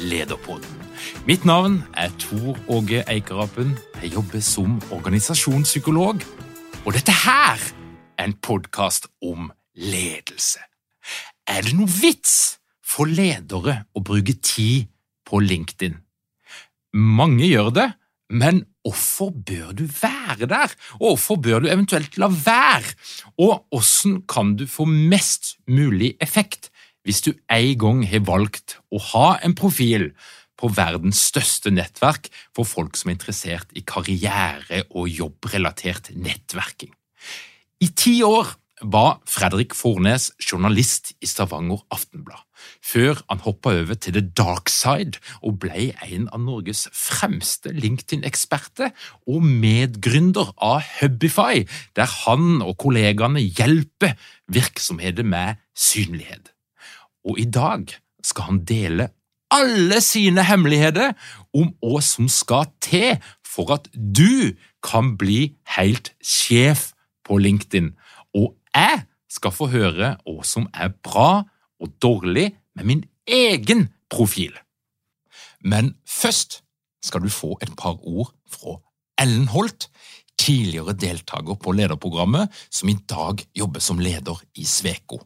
Lederpodden. Mitt navn er Tor Åge Eikerapen. Jeg jobber som organisasjonspsykolog. Og dette her er en podkast om ledelse. Er det noe vits for ledere å bruke tid på LinkedIn? Mange gjør det, men hvorfor bør du være der? Og hvorfor bør du eventuelt la være? Og hvordan kan du få mest mulig effekt hvis du en gang har valgt å ha en profil på verdens største nettverk for folk som er interessert i karriere- og jobbrelatert nettverking. I ti år var Fredrik Fornes journalist i Stavanger Aftenblad, før han hoppa over til The Dark Side og ble en av Norges fremste LinkedIn-eksperter og medgründer av Hubify, der han og kollegaene hjelper virksomheter med synlighet. Og i dag skal han dele alle sine hemmeligheter om hva som skal til for at du kan bli helt sjef på LinkedIn. Og jeg skal få høre hva som er bra og dårlig med min egen profil. Men først skal du få et par ord fra Ellen Holt, tidligere deltaker på lederprogrammet, som i dag jobber som leder i Sveko.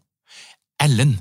Ellen,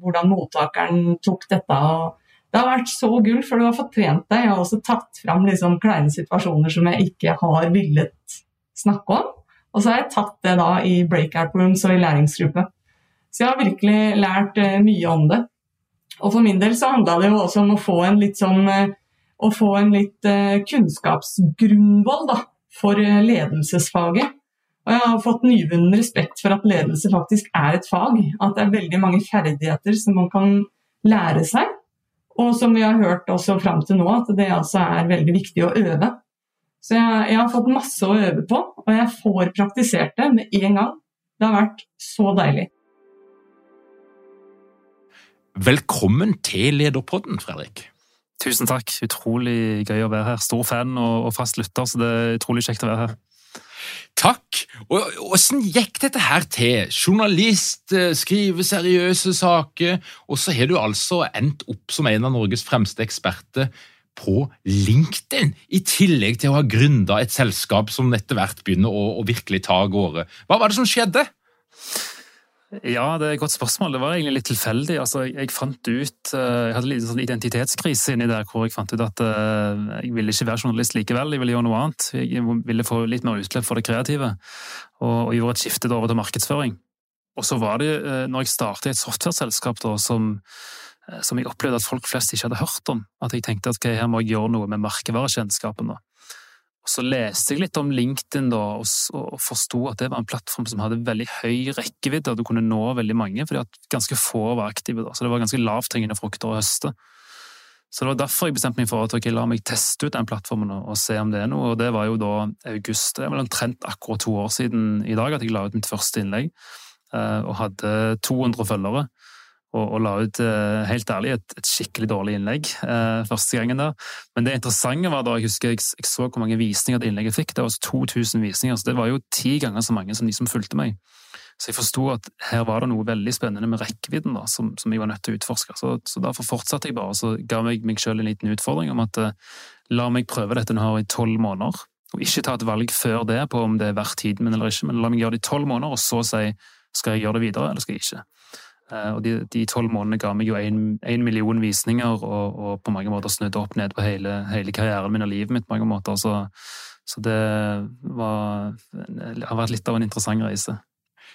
hvordan mottakeren tok dette. det har vært så gull, for du har fått trent deg. Jeg har også tatt fram liksom kleine situasjoner som jeg ikke har villet snakke om. Og så har jeg tatt det da i breakout rooms og i læringsgruppe. Så jeg har virkelig lært uh, mye om det. Og for min del så handla det jo også om å få en litt sånn uh, å få en litt uh, kunnskapsgrunnvoll da, for ledelsesfaget. Og jeg har fått nyvunnen respekt for at ledelse faktisk er et fag. At det er veldig mange ferdigheter som man kan lære seg. Og som vi har hørt også fram til nå, at det altså er veldig viktig å øve. Så jeg, jeg, har fått masse å øve på, og jeg får praktisert det med en gang. Det har vært så deilig. Velkommen til Lederpodden, Fredrik. Tusen takk. Utrolig gøy å være her. Stor fan og, og fast lytter, så det er utrolig kjekt å være her. Takk. Og Åssen gikk dette her til? Journalist, eh, skrive seriøse saker, og så har du altså endt opp som en av Norges fremste eksperter på LinkedIn, i tillegg til å ha gründa et selskap som etter hvert begynner å, å virkelig ta av gårde. Hva var det som skjedde? Ja, det er et godt spørsmål. Det var egentlig litt tilfeldig. Altså, jeg, fant ut eh, Jeg hadde litt sånn identitetskrise inni der hvor jeg fant ut at uh, jeg ville ikke være journalist likevel, jeg ville gjøre noe annet. Jeg ville få litt mer utløp for det kreative, og, og gjorde et skifte over til markedsføring. Og så var det, uh, når jeg startet et software-selskap som, uh, som jeg opplevde at folk flest ikke hadde hørt om, at jeg tenkte at okay, her må jeg gjøre noe med merkevarekjennskapen. da. Så leste jeg litt om LinkedIn da, og, og forsto at det var en plattform som hadde veldig høy rekkevidde, og du kunne nå veldig mange, fordi at ganske få var aktive. da, Så det var ganske lavthengende frukter å høste. Så det var derfor jeg bestemte meg for at okay, la meg teste ut den plattformen og, og, se om det er noe. Og det var jo da august. Det er vel omtrent akkurat to år siden i dag at jeg la ut mitt første innlegg, eh, og hadde 200 følgere og, og la ut, eh, helt ærlig, et, et skikkelig dårlig innlegg eh, første gangen der. Men det interessante var da jeg husker jeg, jeg så hvor mange visninger det innlegget fikk. Det var altså 2000 visninger, så det var jo ti ganger så mange som de som fulgte meg. Så jeg forsto at her var det noe veldig spennende med rekkevidden da, som, som jeg var nødt til å utforske. Så, så derfor fortsatte jeg bare, så ga jeg meg selv en liten utfordring om at eh, la meg prøve dette nå i tolv måneder. Og ikke ta et valg før det på om det er verdt tiden min eller ikke, men la meg gjøre det i tolv måneder, og så si skal jeg gjøre det videre eller skal jeg ikke. Eh, og de tolv månedene ga meg jo én million visninger, og, og, på mange måter snudde opp ned på hele, hele, karrieren min og livet mitt. på mange måter. Så, så det var, har vært litt av en interessant reise.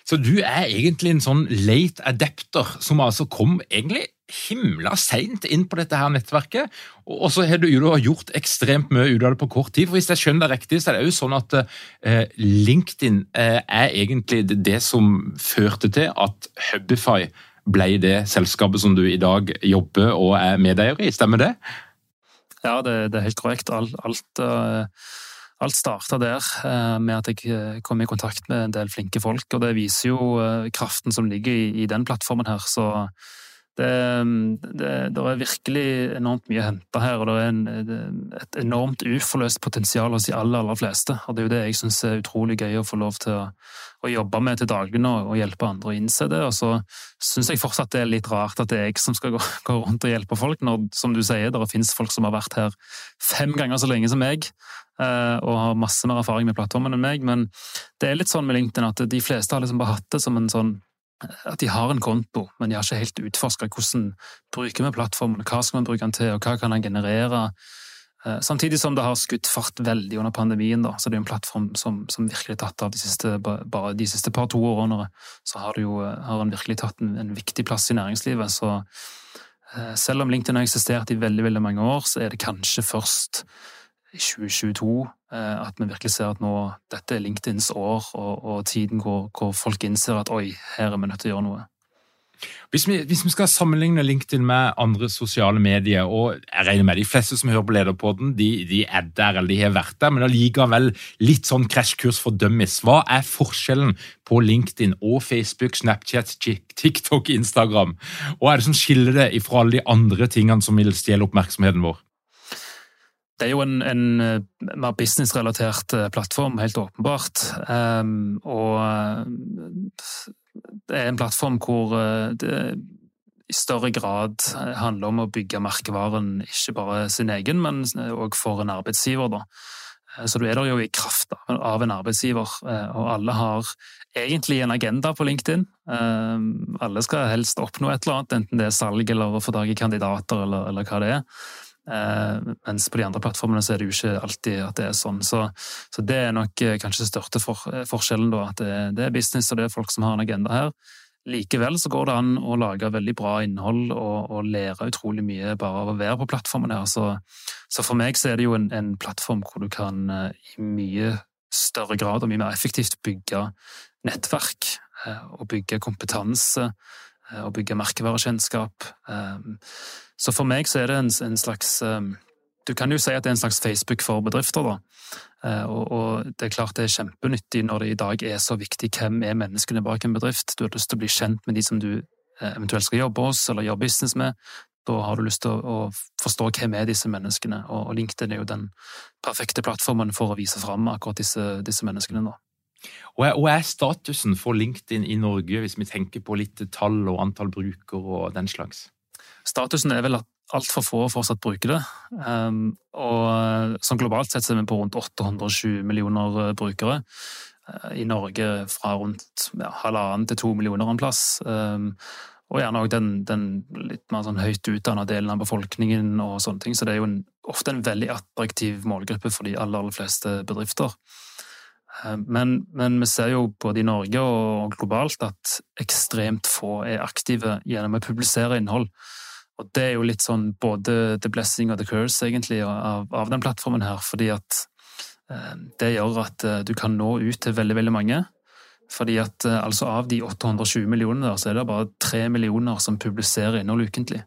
Så du er egentlig en sånn late adapter, som altså kom egentlig himla seint inn på dette her nettverket. Og så har du jo gjort ekstremt mye ut av det på kort tid. for Hvis jeg skjønner det riktig, så er det jo sånn at eh, LinkedIn eh, er egentlig det som førte til at Hubify ble det selskapet som du i dag jobber og er medeier i. Stemmer det? Ja, det, det er helt korrekt. Alt, alt uh alt starta der, eh, med at jeg eh, kom i kontakt med en del flinke folk. Og det viser jo eh, kraften som ligger i, den plattformen her. Så det, det, det er virkelig enormt mye å hente her, og det er en, et enormt uforløst potensial hos de aller, aller fleste. Og det er jo det jeg syns er utrolig gøy å få lov til å, å jobbe med til daglig nå, og hjelpe andre å innse det. Og så syns jeg fortsatt det er litt rart at det er jeg som skal gå, gå rundt og hjelpe folk, når, som du sier, det finnes folk som har vært her fem ganger så lenge som meg, Eh, og har masse mer erfaring med plattformen enn meg, men det er litt sånn med LinkedIn at de fleste har liksom bare hatt det som en sånn at de har en konto, men de har ikke helt utforska hvordan bruker vi plattformen, hva skal man bruke den til, og hva kan den generere. Eh, samtidig som det har skutt fart veldig under pandemien, da, så det er en plattform som, som virkelig tatt av de siste, bare de siste par to årene. Så har, jo, har den virkelig tatt en, en, viktig plass i næringslivet. Så eh, selv om LinkedIn har eksistert i veldig, veldig mange år, så er det kanskje først 2022 eh, at vi virkelig ser at nå dette er LinkedIns år, og, og tiden hvor, hvor, folk innser at oi, her er vi nødt til å gjøre noe. Hvis vi, hvis vi, skal sammenligne LinkedIn med andre sosiale medier, og jeg regner med de fleste som hører på Lederpodden, de, de er der eller de har vært der, men allikevel litt sånn krasjkurs for dummies. Hva er forskjellen på LinkedIn og Facebook, Snapchat, TikTok, Instagram? Og er det som skiller det fra alle de andre tingene som vil stjele oppmerksomheten vår? Det er jo en, en eh, mer businessrelatert eh, plattform, helt åpenbart. Um, og eh, det er en plattform hvor det i større grad handler om å bygge merkevaren ikke bare sin egen, men òg for en arbeidsgiver. Da. Så du er der jo i kraft av en arbeidsgiver, og alle har egentlig en agenda på LinkedIn. Alle skal helst oppnå et eller annet, enten det er salg eller å få tak i kandidater eller, eller hva det er. Eh, mens på de andre plattformene så er det jo ikke alltid at det er sånn. Så, så det er nok eh, kanskje den største for, eh, forskjellen, da. At det, det, er business og det er folk som har en agenda her. Likevel så går det an å lage veldig bra innhold og, og lære utrolig mye bare av å være på plattformen her. Så, så for meg så er det jo en, en, plattform hvor du kan i mye større grad og mye mer effektivt bygge nettverk og bygge kompetanse og bygge merkevarekjennskap. Så for meg så er det en, slags um, Du kan jo si at det er en slags Facebook for bedrifter, da. Og, det er klart det er kjempenyttig når det i dag er så viktig hvem er menneskene bak en bedrift. Du har lyst til å bli kjent med de som du eventuelt skal jobbe hos eller gjøre business med. Da har du lyst til å, forstå hvem er disse menneskene, og, LinkedIn er jo den perfekte plattformen for å vise fram akkurat disse, disse menneskene. nå. Og er statusen for LinkedIn i Norge, hvis vi tenker på litt tall og antall brukere og den slags? Statusen er vel at altfor få fortsatt bruker det. Um, og sånn globalt sett er vi på rundt 820 millioner eh, brukere. i Norge fra rundt ja, halvannen til to millioner en plass. Og gjerne òg den, den, litt mer sånn høyt utdanna delen av befolkningen og sånne ting. Så det er jo en, ofte en veldig attraktiv målgruppe for de aller, aller fleste bedrifter. Eh, men, men, vi ser jo både i Norge og globalt at ekstremt få er aktive gjennom å publisere innhold. Og det er jo litt sånn både the blessing og the curse, egentlig, av, av den plattformen her. Fordi at eh, det gjør at eh, du kan nå ut til veldig, veldig mange. Fordi at eh, altså Av de 820 millionene der, så er det bare 3 millioner som publiserer innhold ukentlig.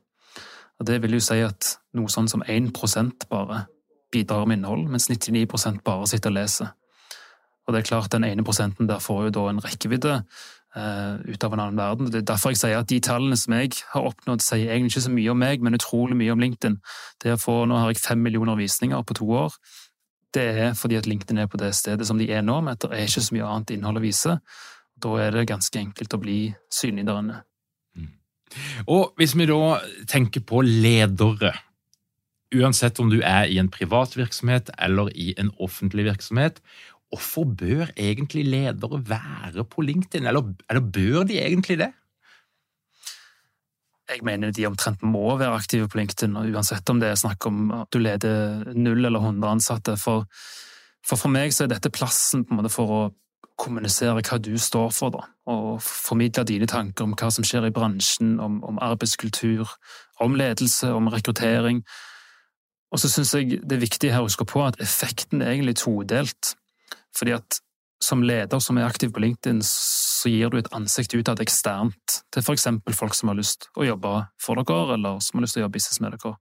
Og Det vil jo si at noe sånn som 1% bare bidrar med innhold, mens 99% bare sitter og leser. Og det er klart, Den ene prosenten der får jo da en rekkevidde uh, ut av en annen verden. Det er derfor jeg sier at de tallene som jeg har oppnådd, sier egentlig ikke så mye om meg, men utrolig mye om LinkedIn. Det å få, Nå har jeg fem millioner visninger på to år det er fordi at LinkedIn er på det stedet som de er nå, men det er ikke så mye annet innhold å vise. Da er det ganske enkelt å bli synlig der inne. Mm. Og hvis vi da tenker på ledere, uansett om du er i en privat virksomhet eller i en offentlig virksomhet, hvorfor bør egentlig ledere være på LinkedIn, eller, eller bør de egentlig det? jeg mener de omtrent må være aktive på LinkedIn, uansett om det er snakk om at du leder null eller hundre ansatte. For, for, for meg så er dette plassen for å kommunisere hva du står for, da, og formidle dine tanker om hva som skjer i bransjen, om, om arbeidskultur, om ledelse, om rekruttering. Og så syns jeg det er viktig her å huske på at effekten er egentlig todelt. Fordi at som leder som er aktiv på LinkedIn, så gir du et ansikt utad eksternt til eksempel folk som har lyst å jobbe for dere, eller som har lyst til å gjøre business med dere.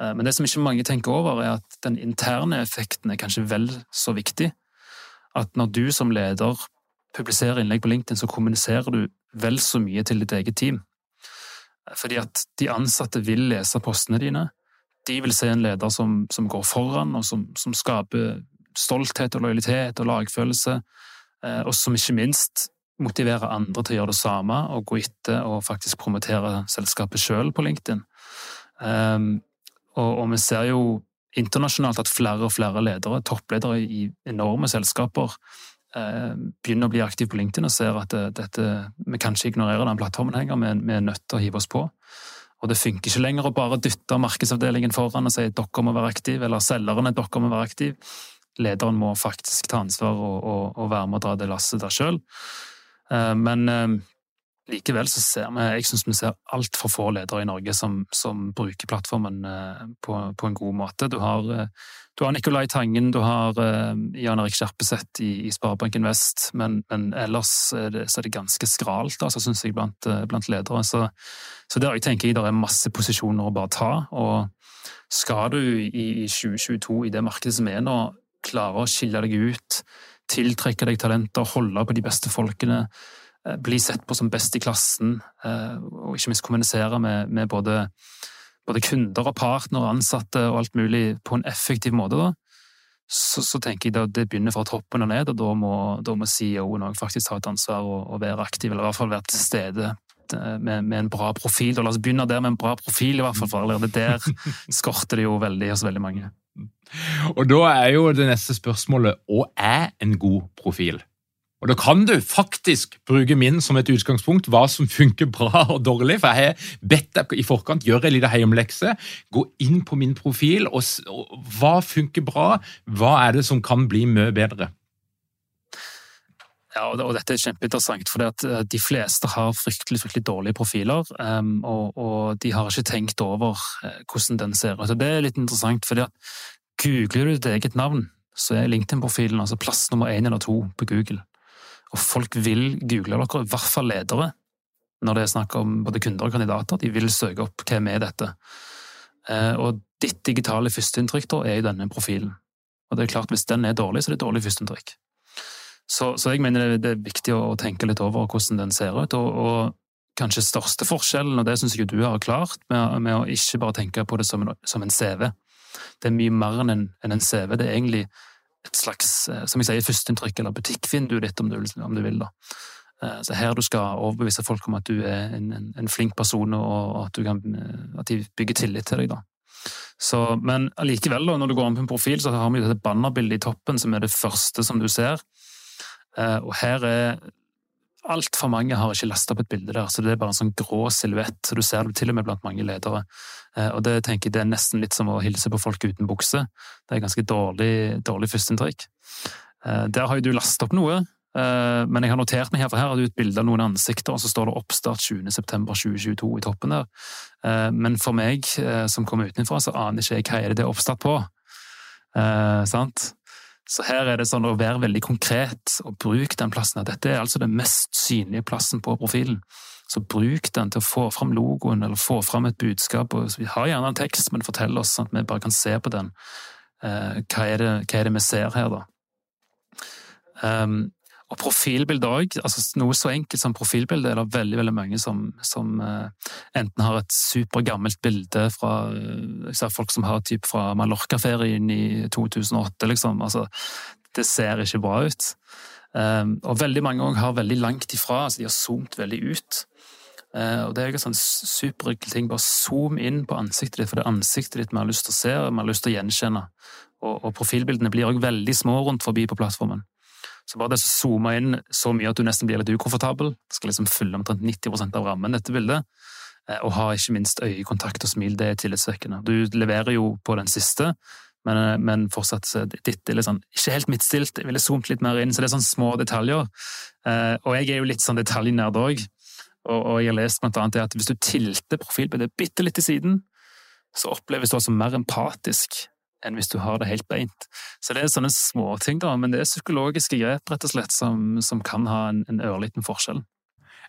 Eh, men det som ikke mange tenker over, er at den interne effekten er kanskje vel så viktig. At når du som leder publiserer innlegg på LinkedIn, så kommuniserer du vel så mye til ditt eget team. Eh, fordi at de ansatte vil lese postene dine. De vil se en leder som, som går foran, og som, som skaper stolthet og lojalitet og lagfølelse, eh, og som ikke minst motiverer andre til å gjøre det samme og gå etter og faktisk promotere selskapet sjøl på LinkedIn. Um, og, vi ser jo internasjonalt at flere og flere ledere, toppledere i enorme selskaper, uh, begynner å bli aktive på LinkedIn og ser at dette, vi kan ikke ignorere den plattformen lenger, vi, er nødt til å hive oss på. Og det funker ikke lenger å bare dytte markedsavdelingen foran og si at dere må være aktive, eller selgerne dere må være aktive. Lederen må faktisk ta ansvar og, og, og være med å dra det lasset der sjøl. Eh, men eh, likevel så ser vi Jeg syns vi ser altfor få ledere i Norge som, som bruker plattformen eh, på, på, en god måte. Du har, du har Nicolai Tangen, du har Jan Erik Skjerpeseth i, i Sparebanken Vest, men, men ellers er det, så er det ganske skralt, altså, syns jeg, blant, blant ledere. Så, så der jeg tenker jeg det er masse posisjoner å bare ta. og skal du i 2022, i det markedet som er nå, klare å skille deg ut, tiltrekke deg talenter, holde på de beste folkene, eh, bli sett på som best i klassen, eh, og ikke minst kommunisere med, med både, både, kunder og partnere, ansatte og alt mulig på en effektiv måte, da, så, så tenker jeg at det begynner fra toppen og ned, og da må, da må CEO-en òg faktisk ta et ansvar og, og, være aktiv, eller i hvert fall være til stede eh, med, med, en bra profil. La oss begynne der med en bra profil, i hvert fall, for allerede der skorter det jo veldig hos veldig mange. Og da er jo det neste spørsmålet hva er en god profil? Og Da kan du faktisk bruke min som et utgangspunkt, hva som funker bra og dårlig. For jeg har bedt deg i forkant gjøre en liten hjemmelekse. Gå inn på min profil, og, og hva funker bra? Hva er det som kan bli mye bedre? Ja, og dette er kjempeinteressant, for eh, de fleste har fryktelig fryktelig dårlige profiler. Um, og, og, de har ikke tenkt over uh, hvordan den ser ut. Det er litt interessant, fordi at googler du ditt eget navn, så er LinkedIn-profilen altså plass nummer én eller to på Google. Og folk vil google dere, i hvert fall ledere, når det er snakk om både kunder og kandidater. De vil søke opp hvem er dette. Uh, og ditt digitale førsteinntrykk er i denne profilen. Og det er klart, hvis den er dårlig, så er det dårlig førsteinntrykk. Så, så, jeg mener det er viktig å tenke litt over hvordan den ser ut. og, og kanskje største forskjellen, og det syns jeg du har klart, med, med, å ikke bare tenke på det som en, som en CV. Det er mye mer enn en, enn en, CV. Det er egentlig et slags eh, som jeg sier, førsteinntrykk, eller butikkvindu ditt, om du, om du vil. da. Eh, så her du skal overbevise folk om at du er en, en, en flink person, og at, kan, eh, at, de bygger tillit til deg. da. Så, men allikevel, når du går om på en profil, så har vi dette bannerbildet i toppen, som er det første som du ser. Og her er altfor mange har ikke lasta opp et bilde der, så det er bare en sånn grå silhuett. så Du ser det til og med blant mange ledere. Og det tenker jeg det er nesten litt som å hilse på folk uten bukse. Det er ganske dårlig, dårlig førsteinntrykk. Der har jo du lasta opp noe, men jeg har notert meg her, for her har du et bilde av noen ansikter, og så står det oppstart 20.9.2022 i toppen der. Men for meg som kommer utenfra, så aner ikke jeg hva er det det er oppstart på. Eh, sant? Så her er det sånn å være veldig konkret og bruke den plassen. Dette er altså den mest synlige plassen på profilen. Så bruk den til å få fram logoen eller få fram et budskap. Vi har gjerne en tekst, men fortell oss sånn at vi bare kan se på den. Eh, hva, er det, hva, er det, vi ser her, da? Um, og profilbilde òg. Altså noe så enkelt som profilbilde er det veldig veldig mange som, som uh, enten har et supergammelt bilde fra uh, Jeg ser folk som har typ fra Mallorca-ferien i 2008, liksom. Altså, det ser ikke bra ut. Um, og veldig mange òg har veldig langt ifra, altså de har zoomet veldig ut. Uh, og det er jo en sånn superenkel ting. Bare zoom inn på ansiktet ditt, for det er ansiktet ditt vi har lyst til å se og vi har lyst til å gjenkjenne. Og, og profilbildene blir òg veldig små rundt forbi på plattformen. Så bare det å zoome inn så mye at du nesten blir litt ukomfortabel, det skal liksom fylle omtrent 90% av rammen, dette bildet, eh, og ha ikke minst øyekontakt og smil, det er tillitsvekkende. Du leverer jo på den siste, men, eh, men fortsatt ditt er litt sånn, ikke helt midtstilt, jeg ville zoomet litt mer inn, så det er sånne små detaljer. Eh, og jeg er jo litt sånn detaljnerd òg, og jeg har lest blant annet at hvis du tilter profilbildet bitte litt til siden, så oppleves du altså mer empatisk enn hvis du har det helt beint. Så det er sånne småting, da, men det er psykologiske grep rett og slett som, som kan ha en, en ørliten forskjell.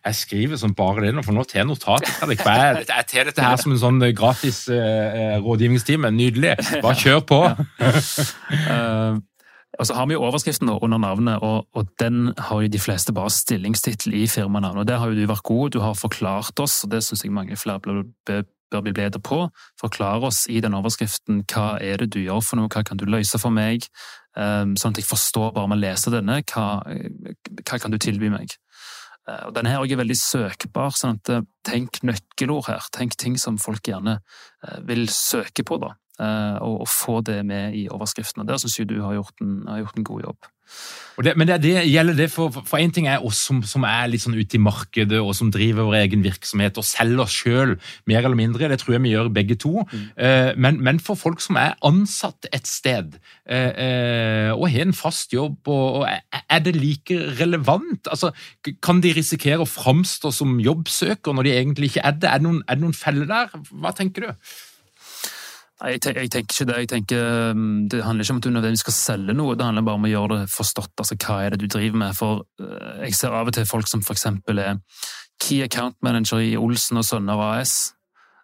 Jeg skriver som bare det nå, for nå tar jeg notat. Jeg, jeg tar dette her som en sånn gratis eh, rådgivningstime. Nydelig. Bare kjør på! uh, og så har vi jo overskriften under navnet, og, og, den har jo de fleste bare stillingstittel i firmanavnet. og Der har jo du vært god, du har forklart oss, og det syns jeg mange flere bør bør bli bedre på. Forklare oss i den overskriften hva er det du gjør for noe, hva kan du løse for meg, ehm, sånn at jeg forstår bare med å lese denne, hva, hva kan du tilby meg. Eh, og Denne her er veldig søkbar, sånn at eh, tenk nøkkelord her. Tenk ting som folk gjerne eh, vil søke på, da. Og, få det med i overskriften. Og Der syns jeg du har gjort en, har gjort en god jobb. Det, men det, det, gjelder det for, for en ting er oss som, som, er litt sånn ute i markedet og som driver vår egen virksomhet og selger oss sjøl, mer eller mindre. Det tror jeg vi gjør begge to. Mm. Eh, men, men, for folk som er ansatt et sted eh, eh og har en fast jobb, og, og er det like relevant? Altså, kan de risikere å framstå som jobbsøker når de egentlig ikke er det? Er det noen, er det noen feller der? Hva tenker du? Jeg, tenker ikke det. Jeg tenker, um, det handler ikke om at du nødvendigvis skal selge noe, det handler bare om å gjøre det forstått. altså Hva er det du driver med? For uh, Jeg ser av og til folk som eksempel er Key Account Manager i Olsen og Sønner AS.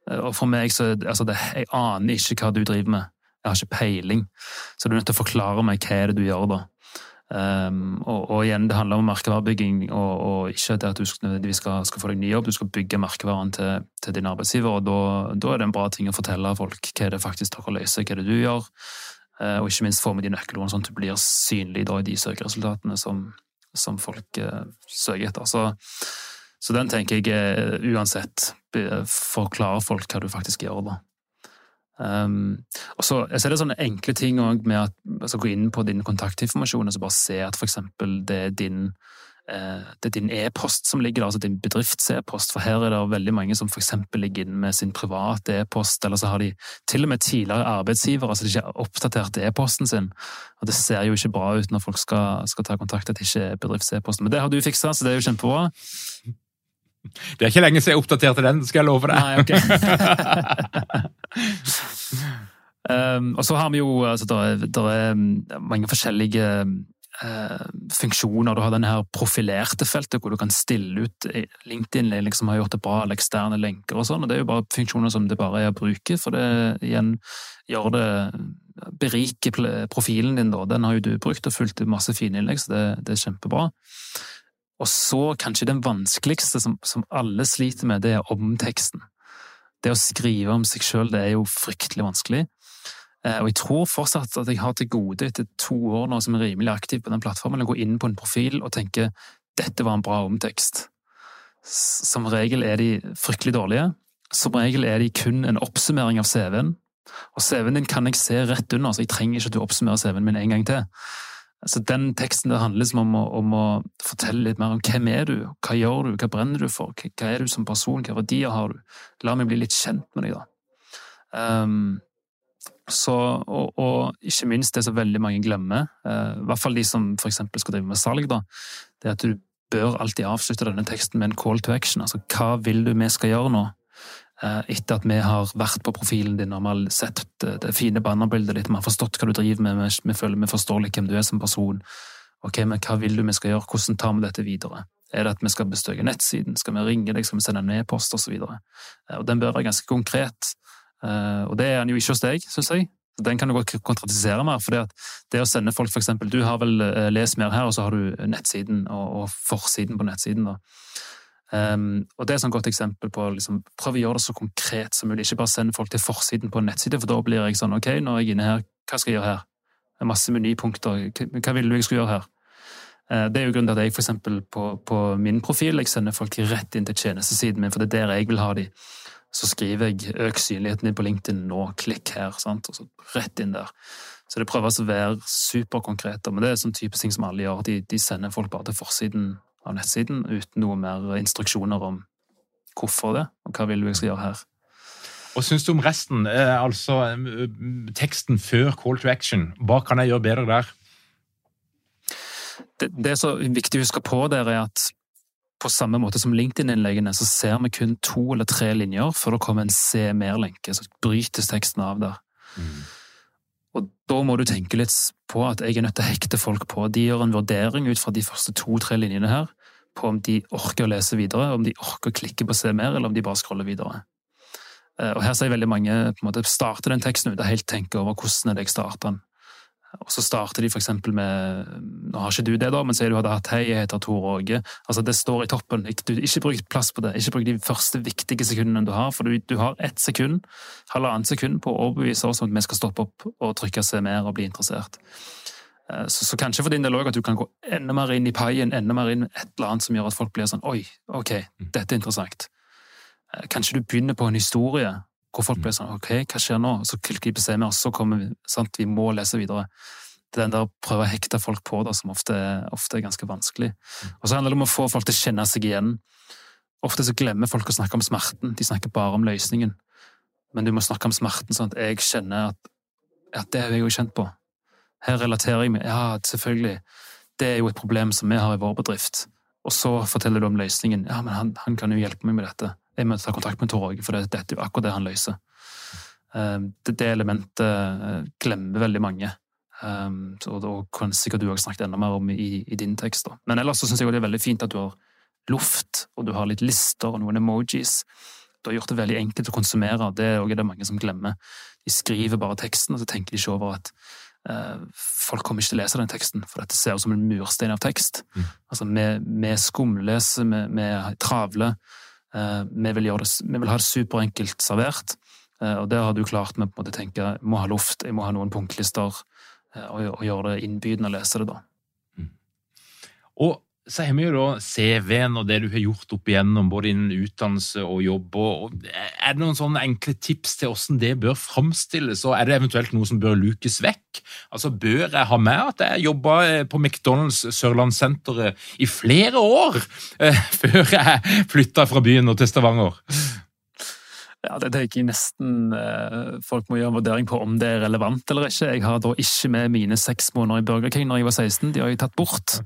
Uh, og for meg så altså det, Jeg aner ikke hva du driver med. Jeg har ikke peiling. Så du er nødt til å forklare meg hva er det du gjør da. Um, og, og, igjen, det handler om merkevarebygging, og, og ikke at du nødvendigvis skal, skal, få deg ny jobb. Du skal bygge merkevaren til, til din arbeidsgiver, og da, er det en bra ting å fortelle folk hva det faktisk dere løser, hva det du gjør. Uh, og ikke minst få med de nøkkelordene, sånn at du blir synlig da, i de søkeresultatene som, som folk uh, søker etter. Så, så, den tenker jeg uh, uansett forklarer folk hva du faktisk gjør. da. Um, og så, så, er det sånne enkle ting med at altså, gå inn på din kontaktinformasjon og så bare se at eksempel det er din eh, det er din e-post som ligger der, altså din bedrifts-e-post. For her er det veldig mange som f.eks. ligger inne med sin private e-post, eller så har de til og med tidligere arbeidsgivere, altså de ikke har oppdatert e-posten sin. Og det ser jo ikke bra ut når folk skal, skal ta kontakt at det ikke er bedrifts-e-posten. Men det har du fiksa, så det er jo kjempebra. Det er ikke lenge siden jeg oppdaterte den, skal jeg love deg. Nei, okay. um, og så har vi jo altså, der, der er mange forskjellige uh, funksjoner. Du har denne her profilerte feltet, hvor du kan stille ut LinkedIn liksom har gjort det bra, eller eksterne lenker og sånn. og Det er jo bare funksjoner som det bare er å bruke, for det igjen gjør det beriker profilen din. da. Den har jo du brukt og fulgt masse fine innlegg, så det, det er kjempebra. Og så kanskje den vanskeligste som, som, alle sliter med, det er omteksten. Det å skrive om seg sjøl, det er jo fryktelig vanskelig. Eh, og jeg tror fortsatt at jeg har til gode, etter to år nå som er rimelig aktiv på den plattformen, å gå inn på en profil og tenke dette var en bra omtekst. Som regel er de fryktelig dårlige. Som regel er de kun en oppsummering av CV-en. Og CV-en din kan jeg se rett under, så jeg trenger ikke at du oppsummerer CV-en min en gang til. Så den teksten handler liksom om, å, om å fortelle litt mer om hvem er du, hva gjør du, hva brenner du for, hva er du som person, hva verdier har du? La meg bli litt kjent med deg, da. Um, så, og, og, ikke minst det som veldig mange glemmer, uh, i hvert fall de som eksempel skal drive med salg, da, det er at du bør alltid avslutte denne teksten med en call to action. Altså hva vil du vi skal gjøre nå? Uh, etter at vi har vært på profilen din og vi har sett det, fine bannerbildet ditt, vi har forstått hva du driver med, vi, føler vi forstår litt hvem du er som person. Ok, men hva vil du vi skal gjøre, hvordan tar vi dette videre? Er det at vi skal bestøke nettsiden, skal vi ringe deg, skal vi sende en e-post osv.? Og den bør være ganske konkret. Uh, og det er den jo ikke hos deg, syns jeg. Den kan du godt kontratisere mer. for det å sende folk, for eksempel, Du har vel lest mer her, og så har du nettsiden og, og forsiden på nettsiden. da. Um, og Det er et godt eksempel på liksom, prøv å gjøre det så konkret som mulig. Ikke bare send folk til forsiden på en nettside, for da blir jeg sånn Ok, nå er jeg inne her, hva skal jeg gjøre her? Det er masse menypunkter. Hva vil du jeg skulle gjøre her? Uh, det er jo grunnen til at jeg for på, på min profil jeg sender folk rett inn til tjenestesiden min, for det er der jeg vil ha dem så skriver jeg 'øk synligheten din på LinkedIn nå', klikk her, sant? og så rett inn der. Så det prøves å være superkonkrete, men det er sånn type ting som alle gjør. De, de, sender folk bare til forsiden av nettsiden uten noe mer instruksjoner om hvorfor det, og hva vil du jeg skal gjøre her. Og syns du om resten, eh, altså teksten før call to action? Hva kan jeg gjøre bedre der? Det, det er så viktig å huske på der, er at på samme måte som LinkedIn-innleggene, så ser vi kun to eller tre linjer før det kommer en se mer-lenke. Så brytes teksten av der. Mm. Og da må du tenke litt på at jeg er nødt til å hekte folk på. De gjør en vurdering ut fra de første to-tre linjene her, på om de orker å lese videre, om de orker å klikke på se mer, eller om de bare scroller videre. Eh, og her jeg veldig mange på en måte starte den teksten uten helt tenke over hvordan er det jeg starter den. Og så starter de eksempel med Nå har ikke du det, da, men sier du hadde hatt 'Hei, jeg heter Tor Åge'. Altså, det står i toppen. Ikke, ikke bruk plass på det. Ikke bruk de første viktige sekundene du har, for du, du har ett sekund, halvannet sekund på å overbevise oss om at vi skal stoppe opp og trykke seg mer og bli interessert. Eh, så, så kanskje for din del òg at du kan gå enda mer inn i paien, enda mer inn med et eller annet som gjør at folk blir sånn 'oi, ok, dette er interessant'. Eh, kanskje du begynner på en historie hvor folk blir sånn Ok, hva skjer nå? Og så klikker de på CMR, og så kommer vi sant, Vi må lese videre. Det er den der å prøve å hekte folk på det, som ofte, ofte, er ganske vanskelig. Og så handler det om å få folk til å kjenne seg igjen. Ofte så glemmer folk å snakke om smerten, de snakker bare om løsningen. Men du må snakke om smerten sånn at jeg kjenner at, at det har jeg jo kjent på. Her relaterer jeg meg. Ja, selvfølgelig. Det er jo et problem som vi har i vår bedrift. Og så forteller du om løsningen. Ja, men han, han kan jo hjelpe meg med dette jeg må ta kontakt med Tor Åge, for dette er jo akkurat det han løser. Ehm, det, det elementet eh, glemmer veldig mange. Um, og da kan sikkert du også snakket enda mer om i, i din tekst. Da. Men ellers så syns jeg det er veldig fint at du har luft, og du har litt lister og noen emojis. Du har gjort det veldig enkelt å konsumere. Det er det mange som glemmer. De skriver bare teksten, og så tenker de ikke over at uh, folk kommer ikke til å lese den teksten, for dette ser ut som en murstein av tekst. Mm. Altså, vi, vi skumleser, vi, vi travler. Eh, vi vil, det, vi vil, ha det superenkelt servert, eh, og der har du klart med å tenke jeg må ha luft, jeg må ha noen punktlister, eh, og, og gjøre det innbydende å lese det, da. Mm. Og så har vi jo da CV-en og det du har gjort opp igjennom, både innen utdannelse og jobb. Og er det noen sånne enkle tips til hvordan det bør framstilles, og er det eventuelt noe som bør lukes vekk? Altså, Bør jeg ha med at jeg jobba eh, på McDonald's Sørlandssenteret i flere år eh, før jeg flytta fra byen og til Stavanger? Ja, Det tenker jeg nesten eh, folk må gjøre en vurdering på om det er relevant eller ikke. Jeg har da ikke med mine seks måneder i Burger King når jeg var 16, de har jeg tatt bort.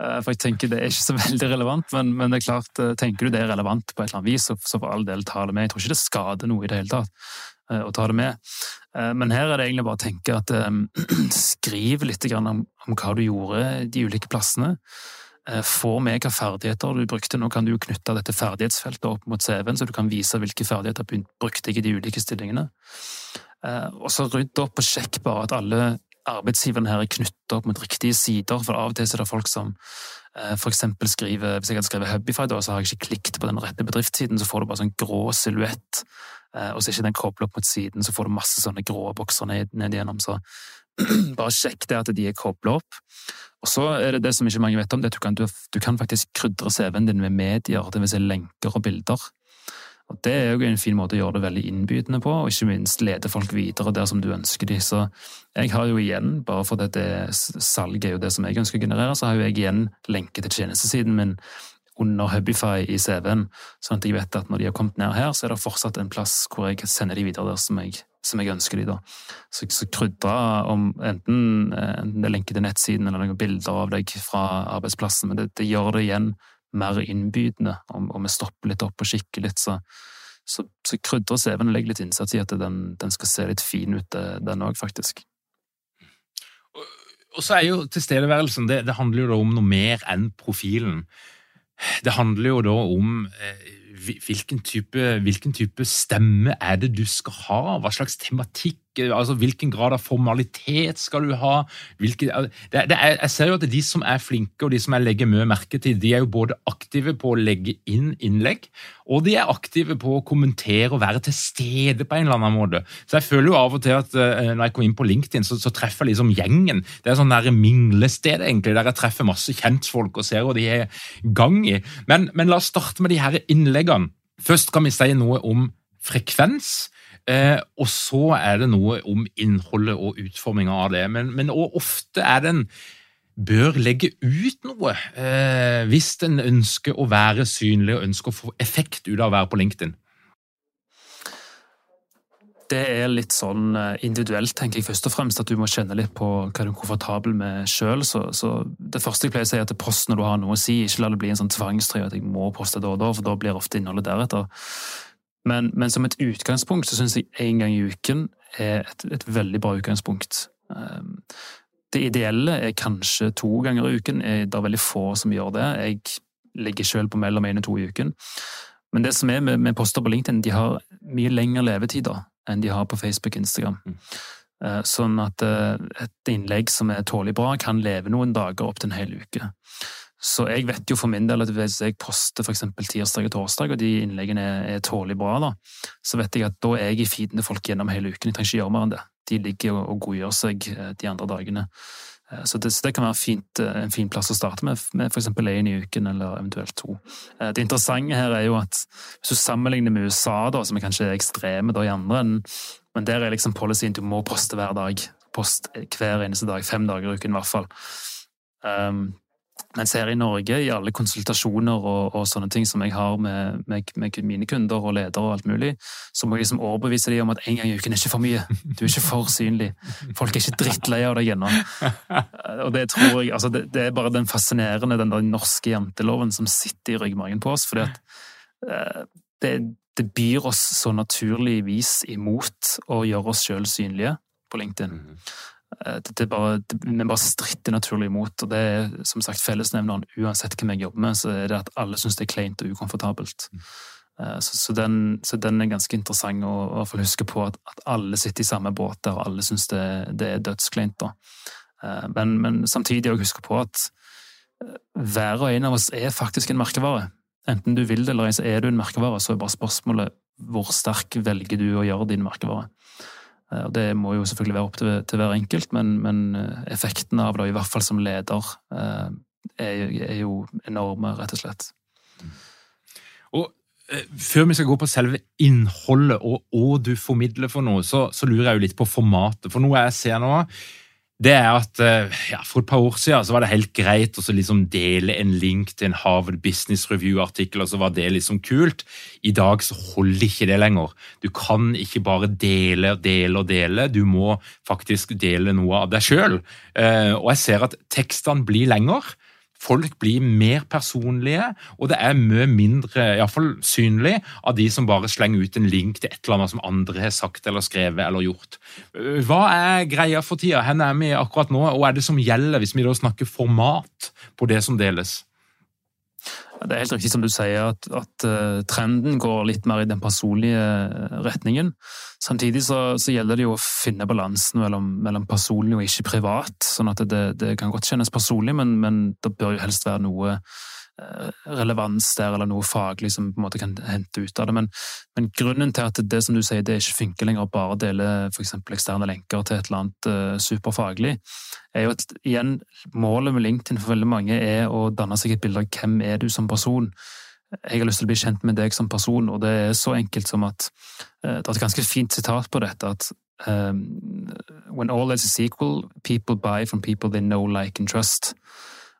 Eh, for jeg tenker det er ikke så veldig relevant, men, men, det er klart, eh, tenker du det er relevant på et eller annet vis, så, for all del ta det med. Jeg tror ikke det skader noe i det hele tatt eh, å ta det med. Men her er det egentlig bare å tenke at skriv litt om, om hva du gjorde de ulike plassene. Få med hvilke ferdigheter du brukte. Nå kan du jo knytte dette ferdighetsfeltet opp mot CV-en, så du kan vise hvilke ferdigheter du brukte i de ulike stillingene. Og så rydd opp og sjekk bare at alle arbeidsgiveren her er knyttet opp mot riktige sider. For av og til er det folk som f.eks. for eksempel skriver Hvis jeg hadde skrevet Hubify, da, så har jeg ikke klikket på den rette bedriftssiden, så får du bare sånn grå silhuett. Eh, og så er ikke den koblet opp mot siden, så får du masse sånne grå bokser ned, ned igjennom. Så bare sjekk det at de er koblet opp. Og så er det det som ikke mange vet om, det er at du kan, du, du kan faktisk krydre CV-en din med medier, vil si lenker og bilder. Og Det er jo en fin måte å gjøre det veldig innbydende på, og ikke minst lede folk videre der som du ønsker de. Så jeg har jo igjen, bare fordi det salget er jo det som jeg ønsker å generere, så har jo jeg igjen lenke til tjenestesiden min under Hubify i CV-en, sånn at jeg vet at når de har kommet ned her, så er det fortsatt en plass hvor jeg sender de videre der som jeg, som jeg ønsker de da. Så, så krydre om enten, det er lenke til nettsiden eller noen bilder av deg fra arbeidsplassen, men det, det gjør det igjen mer innbydende, og, og vi stopper litt opp og kikker litt, så, så, så krydrer CV-en og legger litt innsats i at den, den, skal se litt fin ut, den òg, faktisk. Og så er jo tilstedeværelsen det, det handler jo da om noe mer enn profilen. Det handler jo da om eh, hvilken type, hvilken type, stemme er det du skal ha? Hva slags tematikk? Altså Hvilken grad av formalitet skal du ha? Hvilke, det, det er, jeg ser jo at de som er flinke, og de som jeg legger mye merke til, de er jo både aktive på å legge inn innlegg, og de er aktive på å kommentere og være til stede på en eller annen måte. Så jeg føler jo av og til at uh, når jeg kommer inn på LinkedIn, så, så treffer jeg liksom gjengen. Det er sånn der minglested egentlig, der jeg treffer masse kjentfolk og ser hva de er gang i. Men, men la oss starte med de her innleggene. Først kan vi si noe om frekvens. Eh, og så er det noe om innholdet og utforminga av det. Men, men ofte er den bør legge ut noe eh, hvis en ønsker å være synlig og ønsker å få effekt ut av å være på LinkedIn. Det er litt sånn eh, individuelt, tenker jeg først og fremst, at du må kjenne litt på hva du er komfortabel med sjøl. Så, så, det første jeg pleier å si, er at post når du har noe å si. Ikke la det bli en sånn tvangstrøye at jeg må poste da og da, for da blir ofte innholdet deretter. Men, men, som et utgangspunkt så syns jeg én gang i uken er et, et, veldig bra utgangspunkt. Ehm, det ideelle er kanskje to ganger i uken. Det er veldig få som gjør det. Jeg ligger selv på mellom én og to i uken. Men det som er med, med poster på LinkedIn, de har mye lengre levetid enn de har på Facebook og Instagram. Mm. Eh, sånn at eh, et innlegg som er tålelig bra, kan leve noen dager opp til en hel uke. Så jeg vet jo for min del at hvis jeg poster f.eks. tirsdag og torsdag, og de innleggene er, er tålelig bra, da, så vet jeg at da er jeg i feeden til folk gjennom hele uken. Jeg trenger ikke gjøre mer enn det. De ligger og, og godgjør seg eh, de andre dagene. Eh, så det, så det kan være fint, eh, en fin plass å starte med, med f.eks. én i uken, eller eventuelt to. Det interessante her er jo at hvis du sammenligner med USA, da, som er kanskje ekstreme da i andre enden, men der er liksom policyen du må poste hver dag. Post hver eneste dag, fem dager i uken i hvert fall. Um, mens her i Norge, i alle konsultasjoner og, og sånne ting som jeg har med, med, med, mine kunder og ledere og alt mulig, så må jeg liksom overbevise dem om at en gang i uken er ikke for mye. Du er ikke for synlig. Folk er ikke drittlei av deg ennå. Det altså det, det, er bare den fascinerende, den der norske janteloven som sitter i ryggmargen på oss. fordi at eh, det, det byr oss så naturligvis imot å gjøre oss sjøl synlige på LinkedIn. Eh, det, det bare, det, vi bare stritter naturlig imot. og Det er som sagt fellesnevneren uansett hvem jeg jobber med, så er det at alle syns det er kleint og ukomfortabelt. Mm. Eh, så, så, den, så, den, er ganske interessant å, å huske på at, at, alle sitter i samme båt der, og alle syns det, det, er dødskleint. da. Eh, men, men samtidig å huske på at hver og en av oss er faktisk en merkevare. Enten du vil det eller ei, så er du en merkevare. Så er bare spørsmålet hvor sterk velger du å gjøre din merkevare. Eh, og Det må jo selvfølgelig være opp til, til hver enkelt, men, men, eh, effekten av det, i hvert fall som leder, eh, er, er jo enorme, rett og slett. Og før vi skal gå på selve innholdet og hva du formidler for noe, så, så, lurer jeg jo litt på formatet. For noe jeg ser nå, det er at eh, ja, For et par år siden så var det helt greit å liksom dele en link til en Harvard Business Review-artikkel, og så var det liksom kult. I dag så holder ikke det lenger. Du kan ikke bare dele og dele og dele, du må faktisk dele noe av deg sjøl. Eh, og jeg ser at tekstene blir lenger. Folk blir mer personlige, og det er mye mindre iallfall synlig av de som bare slenger ut en link til et eller annet som andre har sagt eller skrevet eller gjort. Hva er greia for tida? Hvor er vi akkurat nå, og er det som gjelder hvis vi da snakker format på det som deles? Det er helt riktig som du sier, at, at uh, trenden går litt mer i den personlige eh, retningen. Samtidig så, så gjelder det jo å finne balansen mellom, mellom, personlig og ikke privat. Sånn at det, det kan godt kjennes personlig, men, men det bør jo helst være noe Eh, relevans der, eller noe faglig som på en måte kan hente ut av det. Men, men grunnen til at det som du sier, det ikke funker lenger å bare dele f.eks. eksterne lenker til et eller annet uh, superfaglig, er jo at igjen, målet med LinkedIn for veldig mange er å danne seg et bilde av hvem er du som person. jeg har lyst til å bli kjent med deg som person, og det er så enkelt som at uh, Det er et ganske fint sitat på dette, at um, When all is equal, people buy from people they know, like and trust.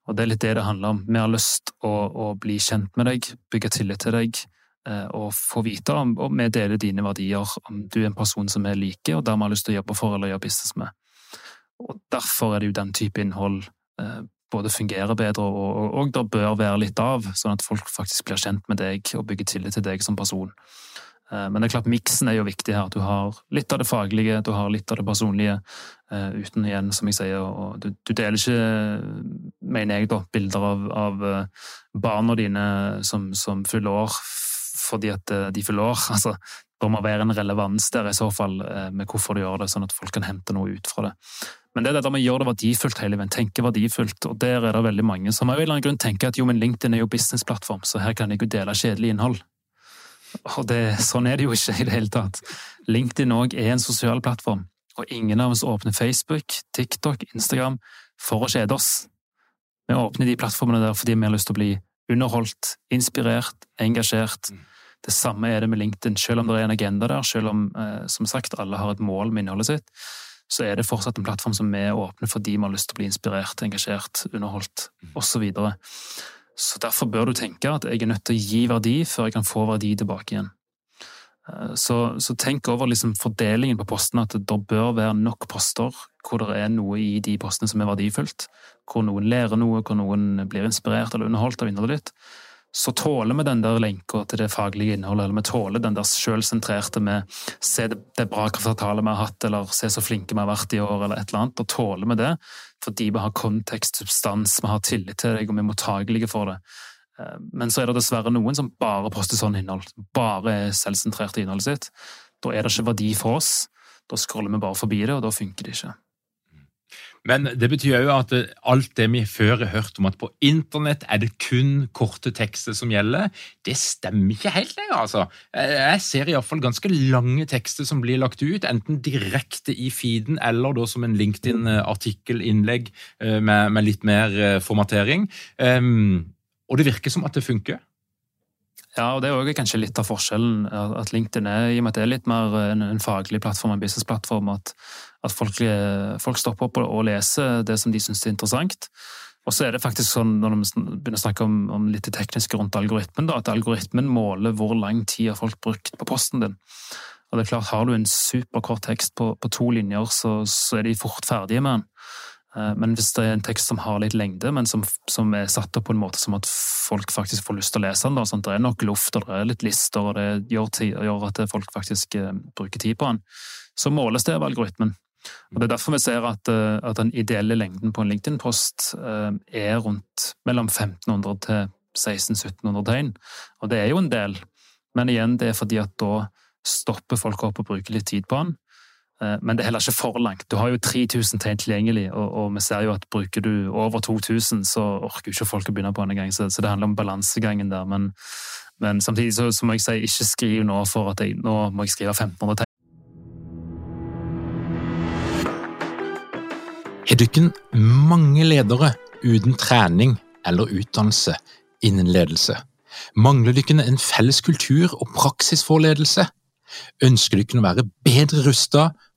Og det er litt det det handler om. Vi har lyst å, å bli kjent med deg, bygge tillit til deg, eh, og få vite om og vi deler dine verdier, om du er en person som vi liker, og dermed har lyst til å jobbe for eller gjøre business med. Og Derfor er det jo den type innhold eh, både fungerer bedre, og, og, og det bør være litt av, sånn at folk faktisk blir kjent med deg og bygger tillit til deg som person. Eh, men det er klart miksen er jo viktig her. at Du har litt av det faglige, du har litt av det personlige. Eh, uten igjen, som jeg sier, og du, du deler ikke, mener jeg, da, bilder av, av eh, barna dine som, som fyller år fordi at de fyller år. Altså, det må være en relevans der i så fall med hvorfor du gjør det, sånn at folk kan hente noe ut fra det. Men det er det med å gjøre det verdifullt hele veien, tenke verdifullt, og der er det veldig mange som av en eller annen grunn tenker at jo, men LinkedIn er jo businessplattform, så her kan jeg jo dele kjedelig innhold. Og det, sånn er det jo ikke i det hele tatt. LinkedIn òg er en sosial plattform, og ingen av oss åpner Facebook, TikTok, Instagram for å kjede oss. Vi åpner de plattformene der fordi vi har lyst til å bli underholdt, inspirert, engasjert. Det samme er det med LinkedIn, selv om det er en agenda der, selv om eh, som sagt alle har et mål med innholdet sitt så er det fortsatt en plattform som vi åpner fordi vi har lyst til å bli inspirert, engasjert, underholdt osv. Så, derfor bør du tenke at jeg er nødt til å gi verdi før jeg kan få verdi tilbake igjen. Eh, så, så tenk over liksom fordelingen på postene, at det bør være nok poster hvor det er noe i de postene som er verdifullt, hvor noen lærer noe, hvor noen blir inspirert eller underholdt av innholdet ditt så tåler vi den der lenka til det faglige innholdet, eller vi tåler den der sjølsentrerte med se det, bra kvartalet vi har hatt, eller se så flinke vi har vært i år, eller et eller annet. Da tåler vi det fordi vi har kontekst, substans, vi har tillit til deg, og vi er mottagelige for det. Eh, men så er det dessverre noen som bare poster sånn innhold, bare er selvsentrert i innholdet sitt. Da er det ikke verdi for oss. Da scroller vi bare forbi det, og da funker det ikke. Men det betyr jo at alt det vi før har hørt om at på internett er det kun korte tekster som gjelder, det stemmer ikke helt lenger, altså. Jeg ser iallfall ganske lange tekster som blir lagt ut, enten direkte i feeden eller da som en LinkedIn-artikkelinnlegg eh, med, med, litt mer eh, formatering. Ehm, og det virker som at det funker. Ja, og det er også kanskje litt av forskjellen. At LinkedIn er, i og med at det er litt mer en, en faglig plattform, en businessplattform, at, at folk, eh, folk, stopper opp og leser det som de syns er interessant. Og så er det faktisk sånn, når vi begynner å snakke om, om litt det tekniske rundt algoritmen, da, at algoritmen måler hvor lang tid har folk brukt på posten din. Og det er klart, Har du en superkort tekst på, på to linjer, så, så, er de fort ferdige med den. Eh, men hvis det er en tekst som har litt lengde, men som, som, er satt opp på en måte som at folk faktisk får lyst til å lese den, da, sånn det er nok luft og det er litt lister, og det gjør, tid, gjør at folk faktisk eh, bruker tid på den, så måles det av algoritmen. Og Det er derfor vi ser at, uh, at den ideelle lengden på en LinkedIn-post eh, er rundt mellom 1500 til 1600-1700 tegn. Og det er jo en del, men igjen, det er fordi at da stopper folk opp og bruker litt tid på den. Eh, men det er heller ikke for langt. Du har jo 3000 tegn tilgjengelig, og, og, vi ser jo at bruker du over 2000, så orker jo ikke folk å begynne på en gang. Så, så, det handler om balansegangen der. Men, men samtidig så, så, må jeg si, ikke skriv nå for at jeg, nå må jeg skrive 1500 tegn. Har dere mange ledere uten trening eller utdannelse innen ledelse? Mangler dere en felles kultur og praksis for ledelse? Ønsker dere å være bedre rustet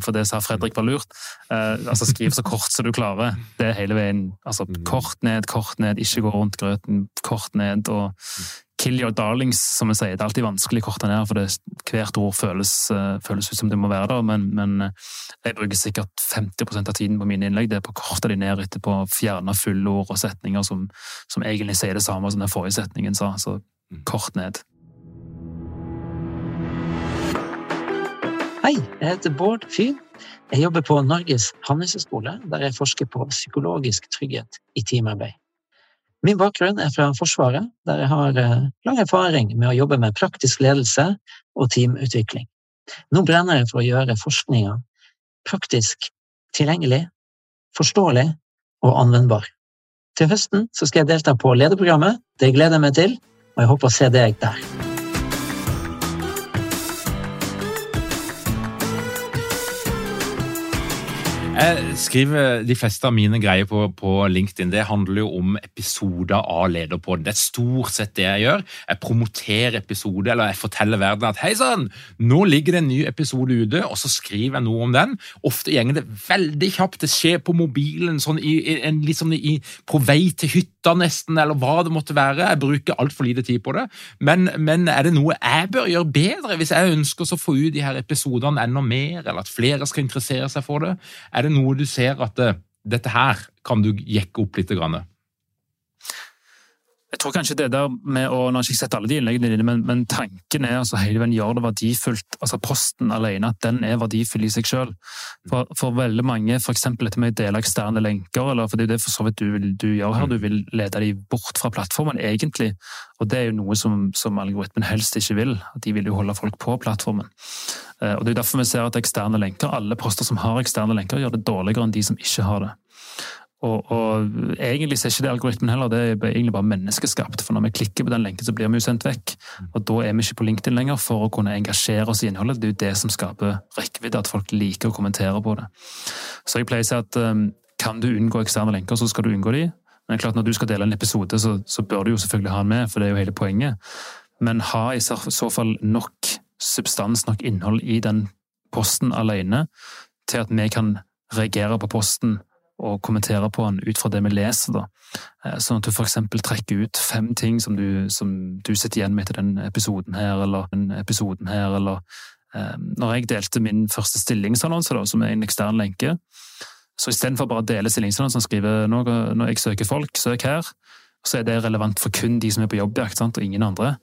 for det sa Fredrik var lurt. Uh, altså Skriv så kort som du klarer. Det er hele veien. Altså mm. Kort ned, kort ned, ikke gå rundt grøten. Kort ned. og Kill your darlings, som vi sier. Det er alltid vanskelig å korte ned, for det, hvert ord føles, uh, føles, ut som det må være der. Men, men uh, jeg bruker sikkert 50% av tiden på mine innlegg det er på å korte de ned etterpå. Fjerne fulle ord og setninger som, som egentlig sier det samme som den forrige setningen sa. Så mm. kort ned. Hei, jeg heter Bård Fyhn. Jeg jobber på Norges handelshøyskole, der jeg forsker på psykologisk trygghet i teamarbeid. Min bakgrunn er fra Forsvaret, der jeg har eh, lang erfaring med å jobbe med praktisk ledelse og teamutvikling. Nå brenner jeg for å gjøre forskninga praktisk tilgjengelig, forståelig og anvendbar. Til høsten skal jeg delta på lederprogrammet. Det gleder jeg meg til, og jeg håper å se deg der. Jeg skriver de fleste av mine greier på, på, LinkedIn. Det handler jo om episoder av Lederpodden. Det er stort sett det jeg gjør. Jeg promoterer episoder, eller jeg forteller verden at hei sann, nå ligger det en ny episode ute, og så skriver jeg noe om den. Ofte gjenger det veldig kjapt. Det skjer på mobilen, sånn i, en, liksom i, på vei til hytta nesten, eller hva det måtte være. Jeg bruker altfor lite tid på det. Men, men, er det noe jeg bør gjøre bedre hvis jeg ønsker å få ut de her episodene enda mer, eller at flere skal interessere seg for det? Er det noe du ser at det, dette her kan du jekke opp litt? Grann? Jeg tror kanskje det der med å Nå har jeg ikke sett alle de innleggene dine, men, men tanken er altså hele veien gjør det verdifullt. altså Posten alene, at den er verdifull i seg selv. For, for veldig mange, f.eks. dette med å dele eksterne lenker, eller for det er det for så vidt du, du gjør her, du vil lede de bort fra plattformen, egentlig. Og det er jo noe som, som algoritmen helst ikke vil. at De vil jo holde folk på plattformen. Eh, og Det er derfor vi ser at eksterne lenker, alle poster som har eksterne lenker, gjør det dårligere enn de som ikke har det. Og, og, egentlig er ikke det algoritmen heller, det er egentlig bare menneskeskapt. For når vi klikker på den lenken, så blir vi jo sendt vekk. Og da er vi ikke på LinkedIn lenger for å kunne engasjere oss i innholdet. Det er jo det som skaper rekkevidde, at folk liker å kommentere på det. Så jeg pleier å si at um, kan du unngå eksterne lenker, så skal du unngå de. Men klart når du skal dele en episode, så, så bør du jo selvfølgelig ha den med, for det er jo hele poenget. Men ha i så fall nok substans, nok innhold i den posten alene til at vi kan reagere på posten og kommentere på den ut fra det vi leser. da. Eh, sånn at du f.eks. trekker ut fem ting som du, som du, sitter igjen med etter den episoden her, eller den episoden her, eller eh, Når jeg delte min første stillingsannonse, som er en ekstern lenke, så istedenfor bare å dele stillingsannonsen og skrive når, når jeg søker folk, søk her, så er det relevant for kun de som er på jobbjakt, og ingen andre.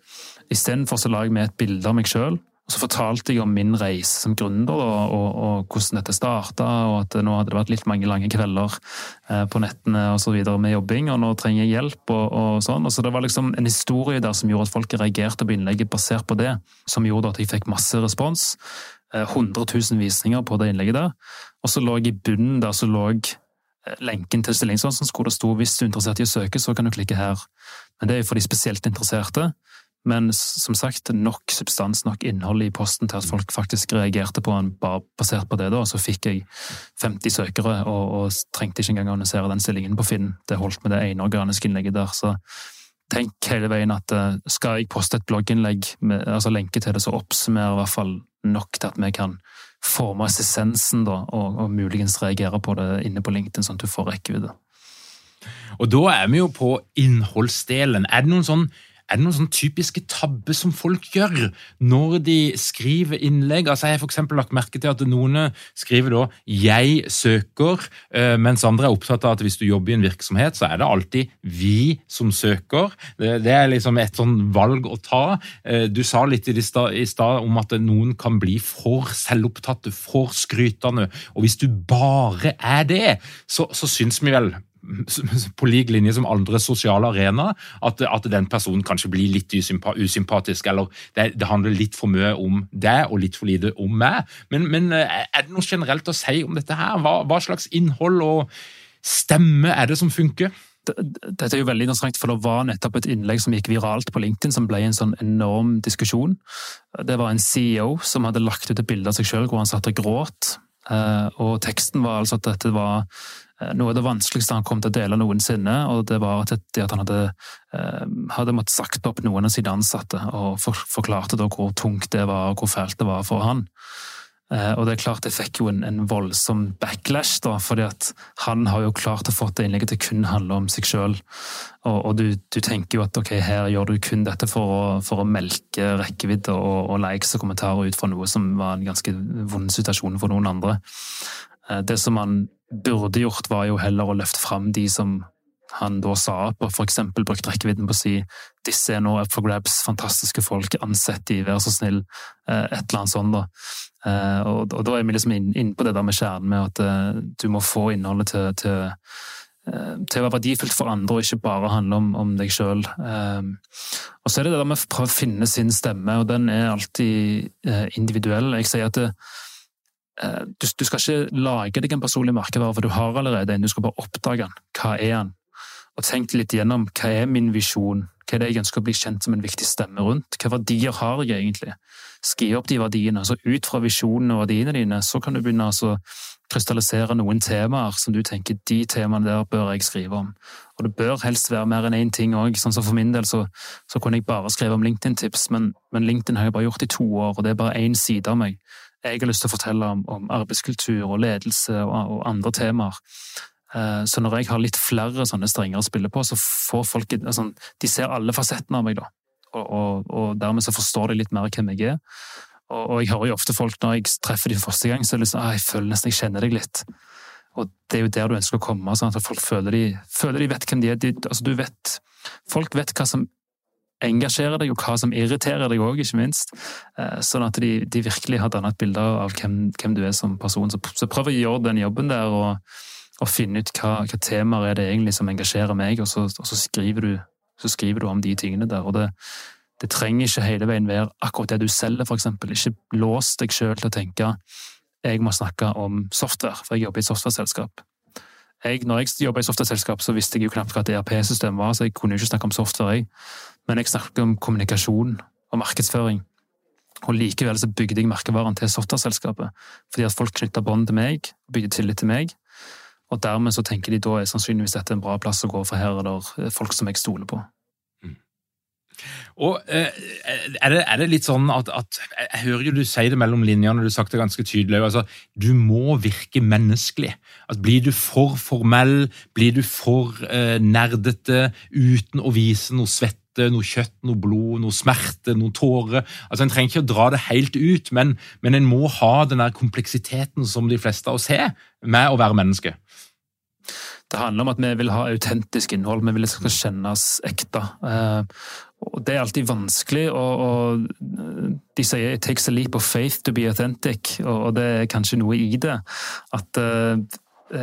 Istedenfor så lager vi et bilde av meg sjøl og Så fortalte jeg om min reise som gründer og, og, og hvordan dette starta, og at nå hadde det vært litt mange lange kvelder eh, på nettene og så videre med jobbing, og nå trenger jeg hjelp og, og sånn. Og så Det var liksom en historie der som gjorde at folk reagerte på innlegget basert på det, som gjorde at jeg fikk masse respons. 100 eh, 000 visninger på det innlegget der. Og så lå jeg i bunnen der så lå eh, lenken til stillingsannonsen hvor det sto hvis du er interessert i å søke, så kan du klikke her. Men det er jo for de spesielt interesserte. Men som sagt, nok substans, nok innhold i posten til at folk faktisk reagerte på den bare basert på det. da, Så fikk jeg 50 søkere, og, og trengte ikke engang å annonsere den stillingen på Finn. Det holdt med det ene organiske innlegget der. Så tenk hele veien at eh, skal jeg poste et blogginnlegg, med, altså lenke til det, så oppsummerer i hvert fall nok til at vi kan forme essensen, da, og, og muligens reagere på det inne på LinkedIn, sånn at du får rekkevidde. Og da er vi jo på innholdsdelen. Er det noen sånn er det noen sånne typiske tabber som folk gjør når de skriver innlegg? Altså Jeg har for lagt merke til at noen skriver da 'jeg søker', eh, mens andre er opptatt av at hvis du jobber i en virksomhet, så er det alltid 'vi' som søker. Det er liksom et sånn valg å ta. Eh, du sa litt i stad om at noen kan bli for selvopptatte, for skrytende. Og hvis du bare er det, så, så syns vi vel på lik linje som andre sosiale arenaer, at, at, den personen kanskje blir litt usympatisk, eller det, det, handler litt for mye om deg og litt for lite om meg. Men, men eh, er det noe generelt å si om dette her? Hva, hva slags innhold og stemme er det som funker? Dette er jo veldig interessant, for det var nettopp et innlegg som gikk viralt på LinkedIn, som ble en sånn enorm diskusjon. Det var en CEO som hadde lagt ut et bilde av seg sjøl hvor han satt og gråt. Eh, og teksten var altså at dette var noe av det vanskeligste han kom til å dele noensinne, og det var at, det at han hadde, eh, hadde måttet sagt opp noen av sine ansatte, og forklarte da hvor tungt det var, og hvor fælt det var for han. Eh, og det er klart det fikk jo en, en voldsom backlash, da, fordi at han har jo klart å få det innlegget til kun handle om seg sjøl. Og, og du, du, tenker jo at ok, her gjør du kun dette for å, for å melke rekkevidde og, og likes og kommentarer ut fra noe som var en ganske vond situasjon for noen andre. Det som han burde gjort, var jo heller å løfte fram de som han da sa opp, og f.eks. brukt rekkevidden på å si disse er nå up for grabs, fantastiske folk, ansett de, vær så snill, eh, et eller annet sånt. da. Uh, og, og, da er vi liksom inne inn på det der med kjernen med at uh, du må få innholdet til, til, uh, til, å være verdifullt for andre, og ikke bare handle om, om deg sjøl. og så er det det der med å prøve å finne sin stemme, og den er alltid individuell. Jeg sier at det, du, du, skal ikke lage deg en personlig merkevare, for du har allerede en. Du skal bare oppdage den. Hva er den? Og tenk litt gjennom hva er min visjon, hva er det jeg ønsker å bli kjent som en viktig stemme rundt? Hva verdier har jeg egentlig? Skriv opp de verdiene. Så ut fra visjonene og verdiene dine, så kan du begynne å krystallisere noen temaer som du tenker de temaene der bør jeg skrive om. Og det bør helst være mer enn én ting òg. Sånn som for min del så, så kunne jeg bare skrevet om LinkedIn-tips, men, men, LinkedIn har jeg bare gjort i to år, og det er bare én side av meg. Jeg har lyst til å fortelle om, om arbeidskultur og ledelse og, og andre temaer. Eh, så når jeg har litt flere sånne strenger å spille på, så får folk altså, De ser alle fasettene av meg, da. Og, og, og, dermed så forstår de litt mer hvem jeg er. Og, og, jeg hører jo ofte folk når jeg treffer dem for første gang, så er det liksom, ah, jeg føler nesten jeg kjenner deg litt. Og det er jo der du ønsker å komme, sånn at folk føler de, føler de vet hvem de er. De, altså, du vet, folk vet hva som engasjerer deg, og hva som irriterer deg òg, ikke minst. Eh, sånn at de, de virkelig har dannet et bilde av hvem, hvem, du er som person. Så, så prøv å gjøre den jobben der, og, og finne ut hva, hva temaer er det egentlig som engasjerer meg, og så, og så skriver du så skriver du om de tingene der. og det, det trenger ikke hele veien være akkurat det du selger, eksempel. Ikke lås deg sjøl til å tenke jeg må snakke om software, for jeg jobber i et softwareselskap. Jeg, når jeg jobba i softwareselskap, så visste jeg jo knapt hva et ERP-system var, så jeg kunne jo ikke snakke om software, jeg. Men jeg snakket om kommunikasjon og markedsføring. Og likevel så bygde jeg merkevaren til softwareselskapet, fordi at folk knytta bånd til meg, bygde tillit til meg, og dermed så tenker de da er sannsynligvis dette en bra plass å gå, for her er det folk som jeg stoler på. Mm. Og eh, er det, er det, litt sånn at, at, Jeg hører jo du sier det mellom linjene, du har sagt det ganske tydelig. altså Du må virke menneskelig. Altså, blir du for formell, blir du for eh, nerdete uten å vise noe svette, noe kjøtt, noe blod, noe smerte, noe tårer altså En trenger ikke å dra det helt ut, men, men en må ha den der kompleksiteten som de fleste av oss har med å være menneske. Det handler om at vi vil ha autentisk innhold, vi vil at det skal kjennes ekte. Eh, Det er alltid vanskelig, og, de sier 'it takes a leap of faith to be authentic', og det er kanskje noe i det. At uh,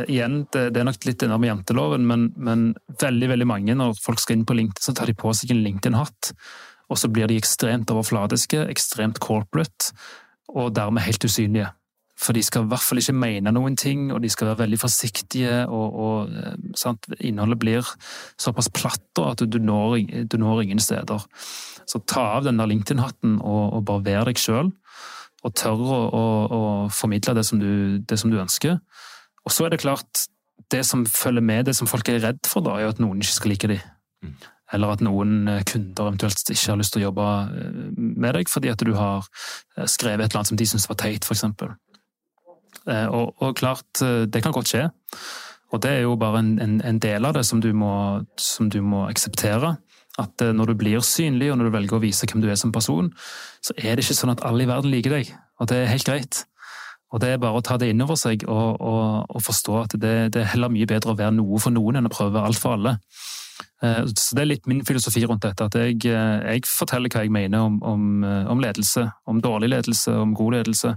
igjen, det, det, er nok litt med janteloven, men, men, veldig veldig mange, når folk skal inn på LinkedIn, så tar de på seg en LinkedIn-hatt. Og så blir de ekstremt overfladiske, ekstremt corporate, og dermed helt usynlige. For de skal i hvert fall ikke mene noen ting, og de skal være veldig forsiktige. og, og eh, Innholdet blir såpass platt at du når, du når, ingen steder. Så ta av den der LinkedIn-hatten og, og, bare vær deg sjøl. Og tør å, å, å formidle det som, du, det som, du, ønsker. Og så er det klart, det som følger med, det som folk er redd for, da, er at noen ikke skal like dem. Mm. Eller at noen eh, kunder eventuelt ikke har lyst til å jobbe eh, med deg fordi at du har skrevet et eller annet som de syns var teit, f.eks. Eh, og, og, klart, eh, det kan godt skje. Og det er jo bare en, en, en del av det som du, må, som du må akseptere. At eh, når du blir synlig, og når du velger å vise hvem du er som person, så er det ikke sånn at alle i verden liker deg. Og det er helt greit. Og det er bare å ta det inn over seg og, og, og forstå at det, det, er heller mye bedre å være noe for noen enn å prøve alt for alle. Så Det er litt min filosofi rundt dette. At jeg, jeg forteller hva jeg mener om, om, om ledelse. Om dårlig ledelse, om god ledelse.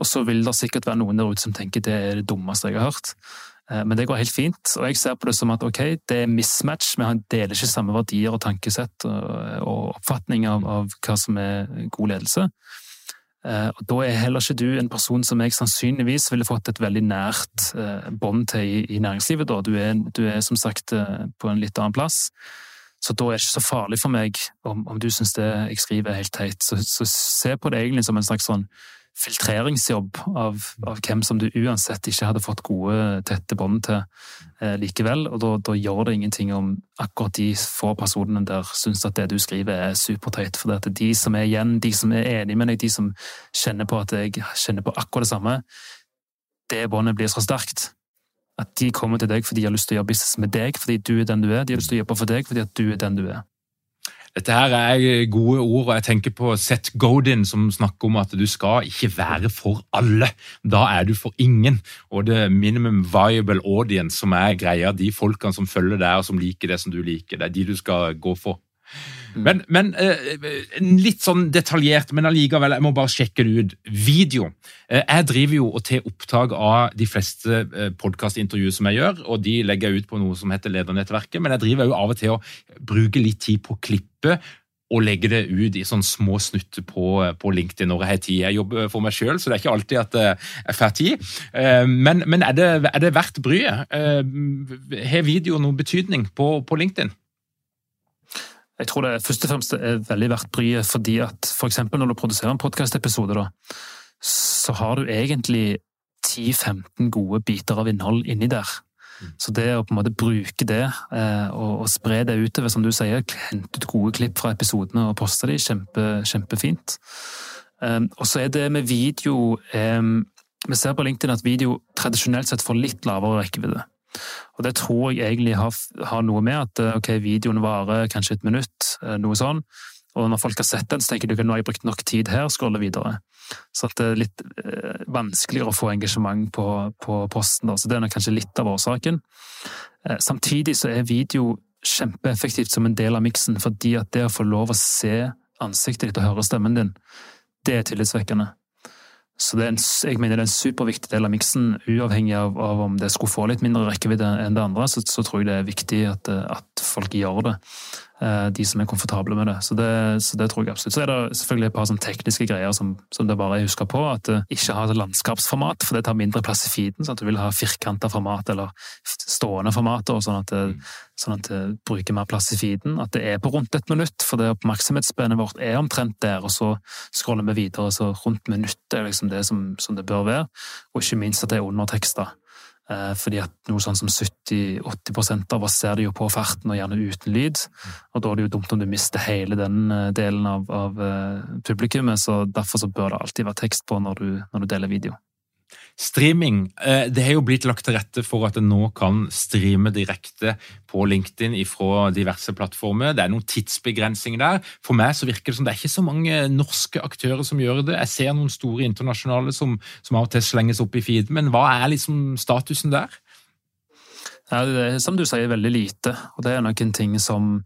Og så vil det sikkert være noen der ute som tenker det er det dummeste jeg har hørt. Eh, men det går helt fint, og jeg ser på det som at ok, det er mismatch. Vi deler ikke samme verdier og tankesett og oppfatning av, av hva som er god ledelse. Eh, og da er heller ikke du en person som jeg sannsynligvis ville fått et veldig nært eh, bånd til i, næringslivet. Da. Du, er, du er som sagt på en litt annen plass. Så da er det ikke så farlig for meg om, om du syns det jeg skriver er helt teit. Så, så se på det egentlig som en slags sånn filtreringsjobb av, av, hvem som du uansett ikke hadde fått gode, tette bånd til eh, likevel. Og da, gjør det ingenting om akkurat de få personene der syns at det du skriver er superteit. For det er de som er igjen, de som er enig med deg, de som kjenner på at jeg kjenner på akkurat det samme, det båndet blir så sterkt. At de kommer til deg fordi de har lyst til å gjøre business med deg fordi du er den du er. De har lyst til å jobbe for deg fordi at du er den du er. Dette her er gode ord, og jeg tenker på Seth Godin som snakker om at du skal ikke være for alle. Da er du for ingen. Og det minimum viable audience som er greia, de folkene som følger deg og som liker det som du liker, det er de du skal gå for. Mm. Men, men uh, litt sånn detaljert, men allikevel, jeg må bare sjekke det ut. Video. Uh, jeg driver jo tar opptak av de fleste eh, podkastintervju som jeg gjør, og de legger jeg ut på noe som heter Ledernettverket, men jeg driver jo av og til å bruke litt tid på å klippe og legge det ut i sånne små snutter på, på LinkedIn når jeg har tid. Jeg jobber for meg sjøl, så det er ikke alltid at jeg får tid. Men, men er, det, er, det, verdt bryet? Har video noen betydning på, på LinkedIn? Jeg tror det først og fremst er veldig verdt bryet fordi at f.eks. når du produserer en podkastepisode, så har du egentlig 10-15 gode biter av innhold inni der. Mm. Så det å på en måte bruke det eh, og, spre det utover, som du sier, hente ut gode klipp fra episodene og poste de, kjempe, kjempefint. Um, og så er det med video um, Vi ser på LinkedIn at video tradisjonelt sett får litt lavere rekkevidde. Og Det tror jeg egentlig har, har noe med at eh, ok, videoen varer kanskje et minutt, eh, noe sånn. Og når folk har sett den, så tenker de at nå har jeg brukt nok tid her, scroller videre. Så det er litt eh, vanskeligere å få engasjement på, på posten. Da. Så det er kanskje litt av årsaken. Eh, samtidig så er video kjempeeffektivt som en del av miksen, fordi at det å få lov å se ansiktet ditt og høre stemmen din, det er tillitsvekkende. Så en, jeg mener det er en superviktig del av miksen. Uavhengig av, av, om det skulle få litt mindre rekkevidde enn det andre, så, så tror jeg det er viktig at, at folk gjør det. Eh, de som er komfortable med det. Så, det. så det, tror jeg absolutt. Så er det selvfølgelig et par sånn tekniske greier som, som det bare er å huske på. At uh, ikke et landskapsformat, for det tar mindre plass i feeden. sånn at Du vil ha firkanta format eller stående formater, sånn at, det, sånn at det bruker mer plass i feeden. At det er på rundt et minutt, for det oppmerksomhetsspennet vårt er omtrent der. Og så scroller vi videre, så rundt minuttet er liksom det som, som det bør være. Og ikke minst at det er undertekster. Eh, fordi at noe sånn som 70-80 av oss ser det jo på farten, og gjerne uten lyd. Og da er det jo dumt om du mister hele den eh, delen av, av eh, publikummet, så derfor så bør det alltid være tekst på når du, når du deler video. Streaming. Eh, det har jo blitt lagt til rette for at en nå kan streame direkte på LinkedIn fra diverse plattformer. Det er noen tidsbegrensninger der. For meg så virker det som det er ikke så mange norske aktører som gjør det. Jeg ser noen store internasjonale som, som av og til slenges opp i feeden, men hva er liksom statusen der? Ja, det er som du sier, veldig lite. Og det er noen ting som,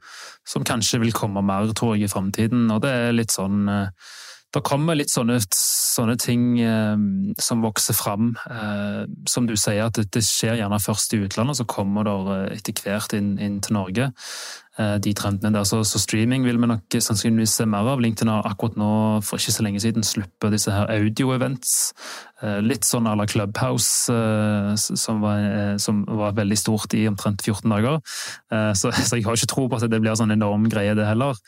som kanskje vil komme mer, tror jeg, i framtiden. Og det er litt sånn eh, det kommer litt sånne, sånne ting eh, som vokser fram. Eh, som du sier, at det, det, skjer gjerne først i utlandet, så kommer det etter hvert inn, inn til Norge. Eh, de trendene der. Så, så, streaming vil vi nok sannsynligvis se mer av. LinkedIn har akkurat nå, for ikke så lenge siden, sluppet disse her audio-events. Eh, litt sånn à la Clubhouse, eh, som var, som var, veldig stort i omtrent 14 dager. Så, så, jeg har ikke tro på at det blir sånn enorm greie, det heller,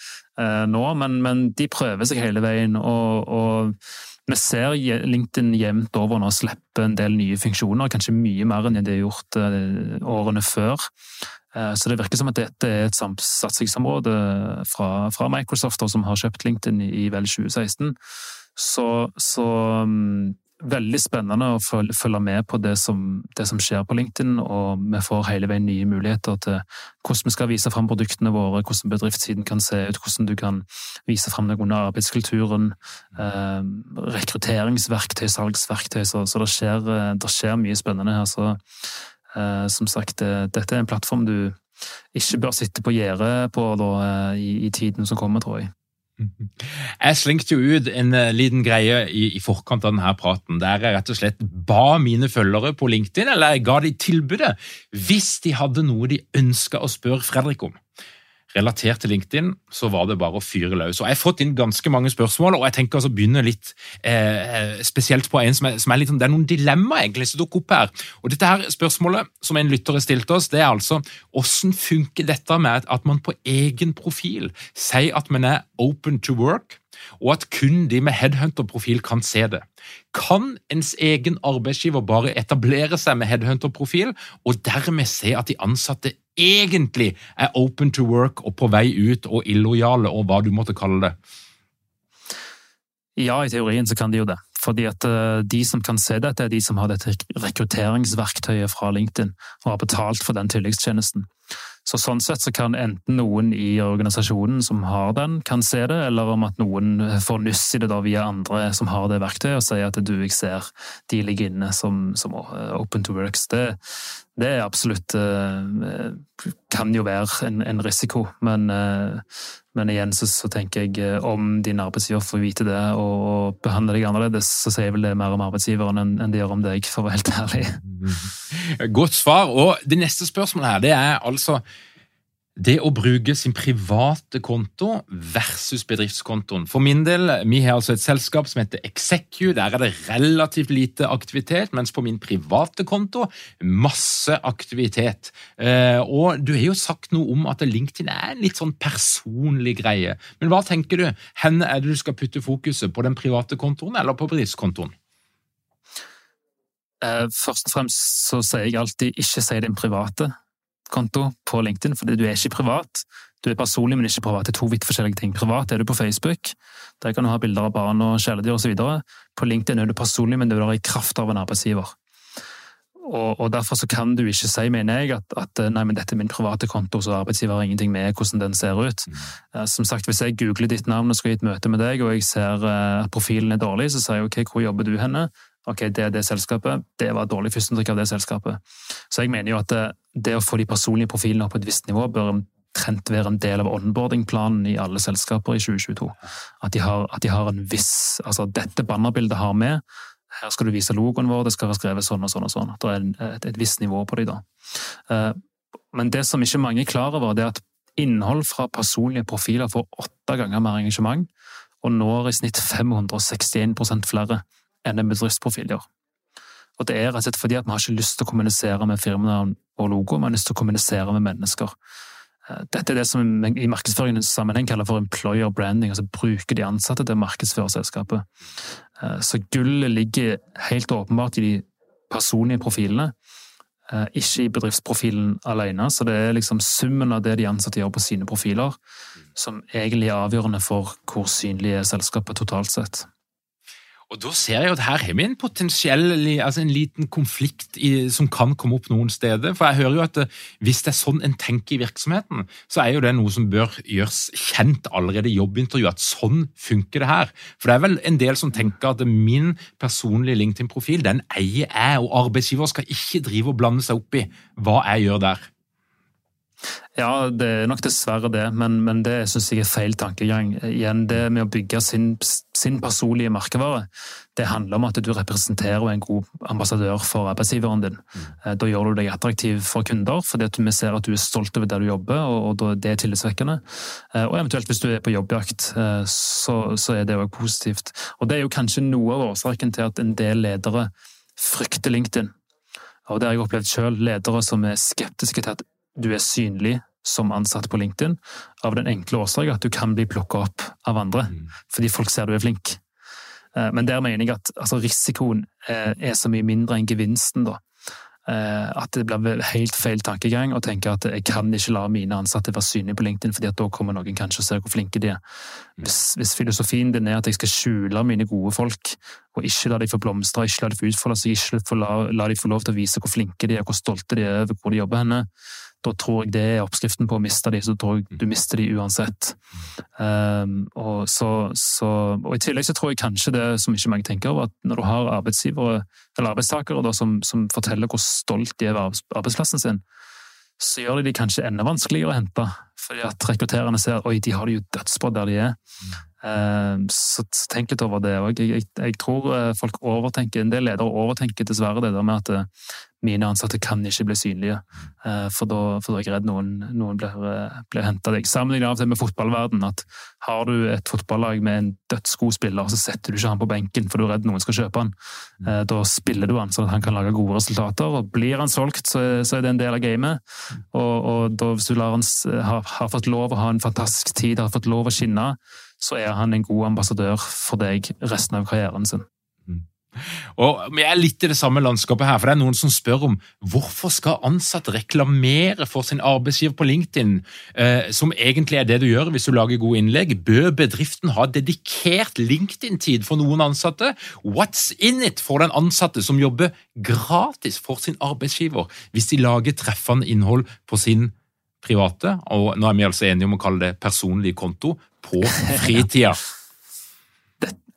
nå. Men, men de prøver seg hele veien. og, og vi ser LinkedIn jevnt over nå slippe en del nye funksjoner, kanskje mye mer enn de har gjort årene før. Eh, så det virker som at dette er et satsingsområde fra, fra Microsoft, som har kjøpt LinkedIn i vel 2016. Så, så um, veldig spennende å følge med på det som, det som, skjer på LinkedIn, og vi får hele veien nye muligheter til hvordan vi skal vise fram produktene våre, hvordan bedriftssiden kan se ut, hvordan du kan vise fram deg under arbeidskulturen, eh, rekrutteringsverktøy, salgsverktøy, så, så det, skjer, eh, det, skjer, mye spennende her. så som sagt, eh, dette er en plattform du ikke bør sitte på gjerdet på da, eh, i, i, tiden som kommer, tror jeg. Jeg slengte jo ut en liten greie i, i, forkant av denne praten, der jeg rett og slett ba mine følgere på LinkedIn, eller jeg ga de tilbudet, hvis de hadde noe de ønska å spørre Fredrik om relatert til LinkedIn, så var det bare å fyre løs. Og Jeg har fått inn ganske mange spørsmål, og jeg tenker altså begynne litt eh, spesielt på en som er, som er litt sånn, Det er noen dilemmaer egentlig som dukker opp her. Og dette her Spørsmålet som en lytter har stilt oss, det er altså hvordan funker dette med at man på egen profil sier at man er open to work? Og at kun de med headhunter-profil kan se det. Kan ens egen arbeidsgiver bare etablere seg med headhunter-profil, og dermed se at de ansatte egentlig er open to work og på vei ut og illojale, og hva du måtte kalle det? Ja, i teorien så kan de jo det. Fordi at eh, de som kan se dette, er de som har dette rekrutteringsverktøyet fra LinkedIn og har betalt for den tilleggstjenesten. Så sånn sett så kan enten noen i organisasjonen som har den, kan se det, eller om at noen får nyss i det da via andre som har det verktøyet, og sier at du, jeg ser de ligger inne som, som open to works. Det, det er absolutt eh, Kan jo være en, en risiko, men, eh, Men igjen så, så, tenker jeg eh, om din arbeidsgiver får vite det og, og behandler deg annerledes, så sier vel det mer om arbeidsgiveren enn, enn det gjør om deg, for å være helt ærlig. Godt svar. Og det neste spørsmålet her, det er altså det å bruke sin private konto versus bedriftskontoen. For min del, vi har altså et selskap som heter Execu. Der er det relativt lite aktivitet, mens på min private konto masse aktivitet. Eh, og du har jo sagt noe om at LinkedIn er en litt sånn personlig greie. Men hva tenker du? Hvor er det du skal putte fokuset? På den private kontoen eller på bedriftskontoen? Eh, først og fremst så sier jeg alltid ikke si den private konto på LinkedIn, fordi du er ikke privat. Du er personlig, men ikke privat. Det er to vidt forskjellige ting. Privat er du på Facebook. Der kan du ha bilder av barn og kjæledyr osv. På LinkedIn er du personlig, men du er der i kraft av en arbeidsgiver. Og, og, Derfor så kan du ikke si, mener jeg, at, at nei, men dette er min private konto, så arbeidsgiver har ingenting med hvordan den ser ut. Mm. Eh, som sagt, Hvis jeg googler ditt navn og skal i et møte med deg, og jeg ser eh, at profilen er dårlig, så sier jeg ok, hvor jobber du henne? Ok, det er det selskapet, det var et dårlig førsteinntrykk av det selskapet. Så jeg mener jo at det, det, å få de personlige profilene opp på et visst nivå bør omtrent være en del av onboarding-planen i alle selskaper i 2022. At de har, at de har en viss Altså, dette bannerbildet har vi. Her skal du vise logoen vår, det skal være skrevet sånn og sånn og sånn. Det er et, et visst nivå på de da. Eh, men det som ikke mange er klar over, det er at innhold fra personlige profiler får åtte ganger mer engasjement, og når i snitt 561% flere enn en bedriftsprofil gjør. Og det er rett og slett fordi at vi har ikke lyst til å kommunisere med firmanavn og logo, vi har lyst til å kommunisere med mennesker. Eh, dette er det som i markedsføringens sammenheng kaller for employer branding, altså bruke de ansatte til å markedsføre selskapet. Eh, så gullet ligger helt åpenbart i de personlige profilene, eh, ikke i bedriftsprofilen alene. Så det er liksom summen av det de ansatte gjør på sine profiler, som egentlig er avgjørende for hvor synlig er selskapet totalt sett. Og da ser jeg at her har vi en potensiell, altså en liten konflikt i, som kan komme opp noen steder. For jeg hører jo at det, eh, hvis det er sånn en tenker i virksomheten, så er jo det noe som bør gjøres kjent allerede i jobbintervjuet, at sånn funker det her. For det er vel en del som tenker at min personlige LinkedIn-profil, den eier jeg, og arbeidsgiver skal ikke drive og blande seg opp i hva jeg gjør der. Ja, det er nok dessverre det, men, men det syns jeg er feil tankegang. Igjen, det med å bygge sin, sin, personlige merkevare, det handler om at du representerer en god ambassadør for arbeidsgiveren din. Mm. Eh, da gjør du deg attraktiv for kunder, fordi vi ser at du er stolt over der du jobber, og, og det er tillitsvekkende. Eh, og eventuelt hvis du er på jobbjakt, eh, så, så er det òg positivt. Og det er jo kanskje noe av årsaken til at en del ledere frykter LinkedIn. Og det har jeg opplevd sjøl, ledere som er skeptiske til at du er synlig som ansatt på LinkedIn, av den enkle årsak at du kan bli plukka opp av andre, mm. fordi folk ser du er flink. Eh, men der mener jeg at altså, risikoen eh, er så mye mindre enn gevinsten, da. Eh, at det blir helt feil tankegang å tenke at jeg kan ikke la mine ansatte være synlige på LinkedIn, fordi at da kommer noen kanskje og ser hvor flinke de er. Mm. Hvis, hvis filosofien din er at jeg skal skjule mine gode folk, og ikke la dem få blomstre, ikke la dem få utfolde seg, ikke la, la dem få lov til å vise hvor flinke de er, hvor stolte de er over hvor de jobber henne, da tror jeg det er oppskriften på å miste de, så tror jeg du mister de uansett. Um, og, så, så, og, I tillegg så tror jeg kanskje det som ikke mange tenker over, at når du har arbeidsgivere, eller arbeidstakere da, som, som, forteller hvor stolt de er av arbeidsplassen sin, så gjør de de kanskje enda vanskeligere å hente. Fordi at rekrutterende ser oi, de har det jo dødsbra der de er. Um, så tenk litt over det òg. Jeg, jeg, jeg, tror eh, folk overtenker, en del ledere overtenker dessverre det der med at eh, mine ansatte kan ikke bli synlige, eh, for da, for da er jeg redd noen, noen blir, blir henta deg. Sammenlignet av til med fotballverden, at har du et fotballag med en dødsgod spiller, så setter du ikke han på benken for du er redd noen skal kjøpe han. Da spiller du han sånn at han kan lage gode resultater, og blir han solgt, så, så er det en del av gamet. Og, og da, hvis du lar han har, har fått lov å ha en fantastisk tid, har fått lov å skinne, så er han en god ambassadør for deg resten av karrieren sin. Og Vi er litt i det samme landskapet her, for det er noen som spør om hvorfor skal ansatte reklamere for sin arbeidsgiver på LinkedIn, eh, som egentlig er det du gjør hvis du lager gode innlegg. Bør bedriften ha dedikert LinkedIn-tid for noen ansatte? What's in it for den ansatte som jobber gratis for sin arbeidsgiver, hvis de lager treffende innhold på sin private, og nå er vi altså enige om å kalle det personlig konto, på fritida?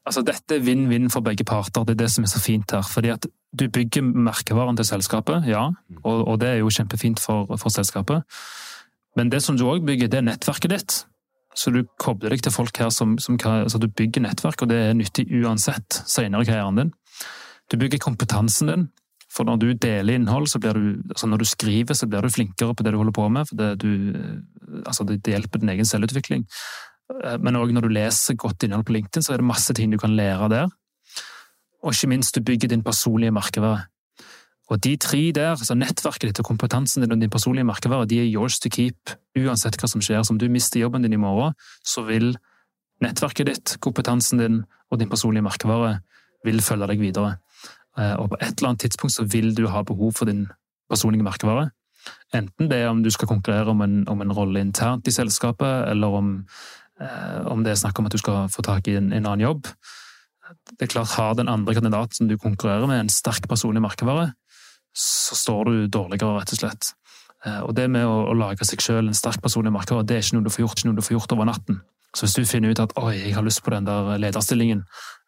Altså, dette er vinn-vinn for begge parter, det er det som er så fint her. fordi at du bygger merkevaren til selskapet, ja, og, og det er jo kjempefint for, for, selskapet. Men det som du òg bygger, det er nettverket ditt. Så du kobler deg til folk her som, som altså du bygger nettverk, og det er nyttig uansett senere i karrieren din. Du bygger kompetansen din, for når du deler innhold, så blir du, altså når du skriver, så blir du flinkere på det du holder på med. for det, du, altså det hjelper din egen selvutvikling. Eh, men òg når du leser godt innhold på LinkedIn, så er det masse ting du kan lære der. Og ikke minst, du bygger din personlige merkevare. Og de tre der, altså nettverket ditt og kompetansen din og din personlige merkevare, de er yours to keep uansett hva som skjer. Så om du mister jobben din i morgen, så vil nettverket ditt, kompetansen din og din personlige merkevare vil følge deg videre. Eh, og på et eller annet tidspunkt så vil du ha behov for din personlige merkevare. Enten det er om du skal konkurrere om en, om en rolle internt i selskapet, eller om, om, det er snakk om at du skal få tak i en, en, annen jobb. Det er klart, Har den andre kandidaten som du konkurrerer med, en sterk personlig merkevare, så står du dårligere, rett og slett. Eh, og det med å, å lage seg selv en sterk personlig merkevare, det er ikke noe du får gjort, ikke noe du får gjort over natten. Så hvis du finner ut at oi, jeg har lyst på den der lederstillingen, Eh,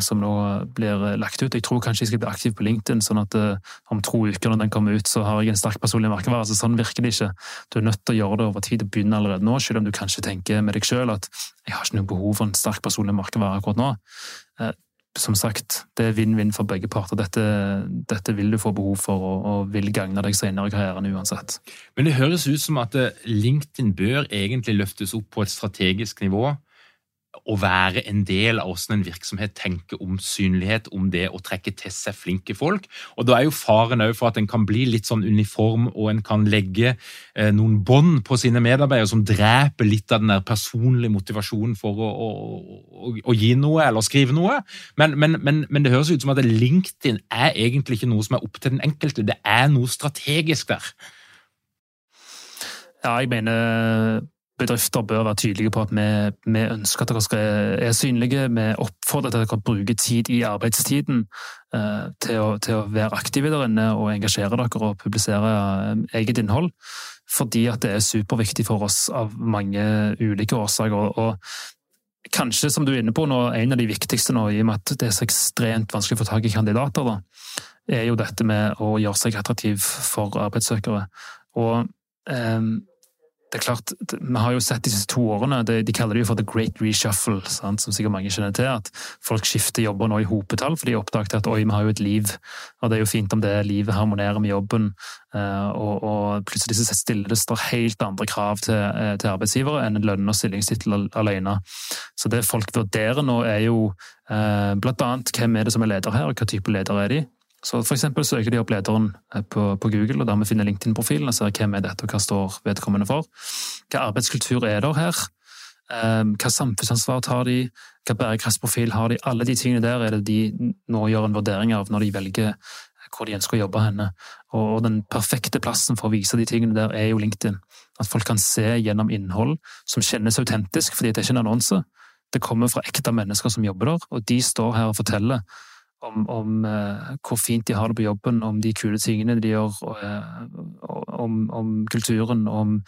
som nå blir lagt ut. Jeg tror kanskje jeg skal bli aktiv på LinkedIn, sånn at eh, om to uker når den kommer ut, så har jeg en sterk personlig merkevare. Altså, sånn virker det ikke. Du er nødt til å gjøre det over tid og begynne allerede nå, selv om du kanskje tenker med deg sjøl at jeg har ikke noe behov for en sterk personlig merkevare akkurat nå. Eh, som sagt, det er vinn-vinn for begge parter. Dette, dette, vil du få behov for og, og vil gagne deg senere i karrieren uansett. Men det høres ut som at LinkedIn bør egentlig løftes opp på et strategisk nivå å være en del av hvordan en virksomhet tenker om synlighet, om det å trekke til seg flinke folk. Og Da er jo faren for at en kan bli litt sånn uniform, og en kan legge eh, noen bånd på sine medarbeidere som dreper litt av den der personlige motivasjonen for å, å, å, å gi noe eller skrive noe. Men, men, men, men, det høres ut som at LinkedIn er egentlig ikke noe som er opp til den enkelte, det er noe strategisk der. Ja, jeg mener bedrifter bør være tydelige på at vi, vi ønsker at dere skal, er synlige. Vi oppfordrer til at dere bruker tid i arbeidstiden eh, til, å, til, å, være aktive der inne og engasjere dere og publisere eh, eget innhold. Fordi at det er superviktig for oss av mange ulike årsaker. Og kanskje, som du er inne på nå, en av de viktigste nå, i og med at det er så ekstremt vanskelig å få tak i kandidater, da, er jo dette med å gjøre seg attraktiv for arbeidssøkere. Og eh, det er klart, Vi har jo sett disse to årene, de, de kaller det jo for the great reshuffle, sant? som sikkert mange kjenner til. At folk skifter jobber nå i hopetall, for de oppdaget at oi, vi har jo et liv. Og det er jo fint om det livet harmonerer med jobben. Uh, og, og, plutselig så stiller det står helt andre krav til, uh, til arbeidsgivere enn en lønn og stillingstittel alene. Så det folk vurderer nå, er jo uh, blant annet hvem er det som er leder her, og hva type leder er de. Så for eksempel søker de opp lederen eh, på, på Google, og dermed finner LinkedIn-profilen og ser hvem er dette, og hva står vedkommende for. Hva arbeidskultur er der her? Ehm, hva samfunnsansvar tar de? Hva bærekraftsprofil har de? Alle de tingene der er det de nå gjør en vurdering av når de velger eh, hvor de ønsker å jobbe henne. Og den perfekte plassen for å vise de tingene der er jo LinkedIn. At folk kan se gjennom innhold som kjennes autentisk, fordi det er ikke en annonse. Det kommer fra ekte mennesker som jobber der, og de står her og forteller om, om uh, hvor fint de har det på jobben, om de kule tingene de gjør, uh, om, om, kulturen, om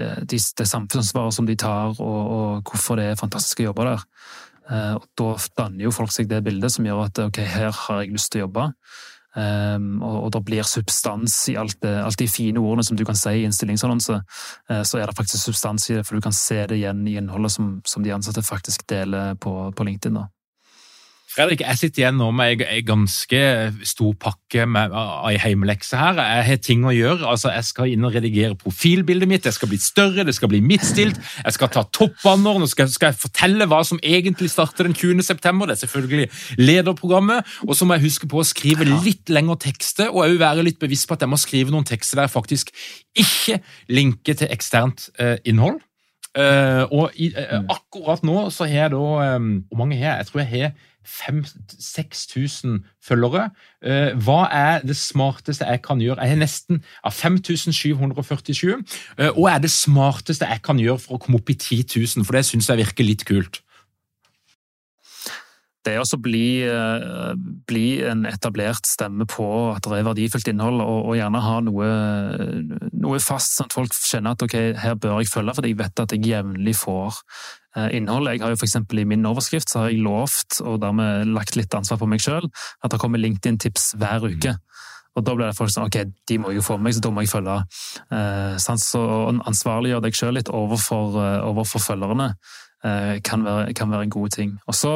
uh, de, det samfunnsansvaret som de tar, og, og, hvorfor det er fantastiske jobber der. og Da danner jo folk seg det bildet som gjør at ok, her har jeg lyst til å jobbe. Um, og, og det blir substans i alt, det, alt, de fine ordene som du kan si i en stillingsannonse. så er det faktisk substans i det, for du kan se det igjen i innholdet som, som de ansatte faktisk deler på, på LinkedIn. da. Fredrik, jeg sitter igjen nå med en ganske stor pakke med ei heimelekse her. Jeg har ting å gjøre. altså Jeg skal inn og redigere profilbildet mitt. Det skal bli større, det skal bli midtstilt. Jeg skal ta toppbanner. Nå skal, skal, jeg fortelle hva som egentlig starter den 20. september. Det er selvfølgelig lederprogrammet. Og så må jeg huske på å skrive litt lengre tekster, og også være litt bevisst på at jeg må skrive noen tekster der jeg faktisk ikke linker til eksternt eh, innhold. Eh, og i, eh, akkurat nå så har jeg da um, Hvor mange har jeg? Jeg tror jeg har 5000-6000 følgere. Eh, hva er det smarteste jeg kan gjøre? Jeg har nesten 5747. Eh, og er det smarteste jeg kan gjøre for å komme opp i 10 000? For det syns jeg virker litt kult. Det er også bli, eh, bli en etablert stemme på at det er verdifullt innhold, og, og gjerne ha noe, noe, fast, sånn at folk kjenner at ok, her bør jeg følge, fordi jeg vet at jeg jevnlig får Eh, innhold. Jeg har jo f.eks. i min overskrift så har jeg lovt, og dermed lagt litt ansvar på meg sjøl, at det kommer LinkedIn-tips hver uke. Og da blir det folk sånn ok, de må jo få meg, så da må jeg følge. Eh, så ansvarliggjør deg sjøl litt overfor, overfor følgerne eh, kan, være, kan, være, en god ting. Og så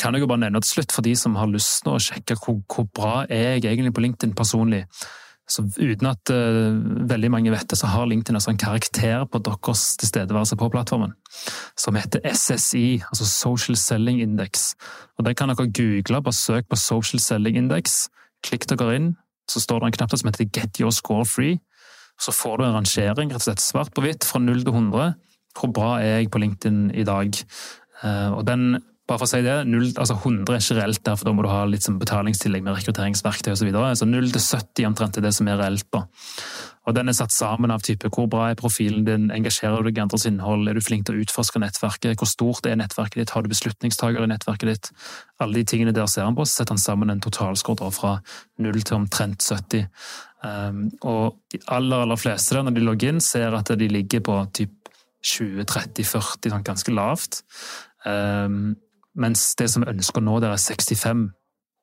kan jo bare nevne til slutt, for de som har lyst til å sjekke hvor, hvor bra er jeg egentlig på LinkedIn personlig. Så uten at uh, veldig mange vet det, så har LinkedIn altså en karakter på deres tilstedeværelse på plattformen, som heter SSI, altså Social Selling Index. Og Det kan dere google, bare søk på Social Selling Index. Klikk dere inn, så står det en knapp som heter Get your score free. Så får du en rangering, rett og slett svart på hvitt, fra 0 til 100. Hvor bra er jeg på LinkedIn i dag? Uh, og den bare for å si det, 0, altså 100 er ikke reelt der, for da må du ha litt som betalingstillegg med rekrutteringsverktøy osv. Så, videre. så 0 til 70 omtrent er det som er reelt. da. Og Den er satt sammen av type hvor bra er profilen din, engasjerer du deg i andres innhold, er du flink til å utforske nettverket, hvor stort er nettverket ditt, har du beslutningstagere i nettverket ditt? Alle de tingene der ser han på, så setter han sammen en totalscore fra 0 til omtrent 70. Um, og de aller, aller fleste der, når de logger inn, ser at de ligger på typ 20-30-40, sånn ganske lavt. Um, mens det som vi ønsker nå, der er 65.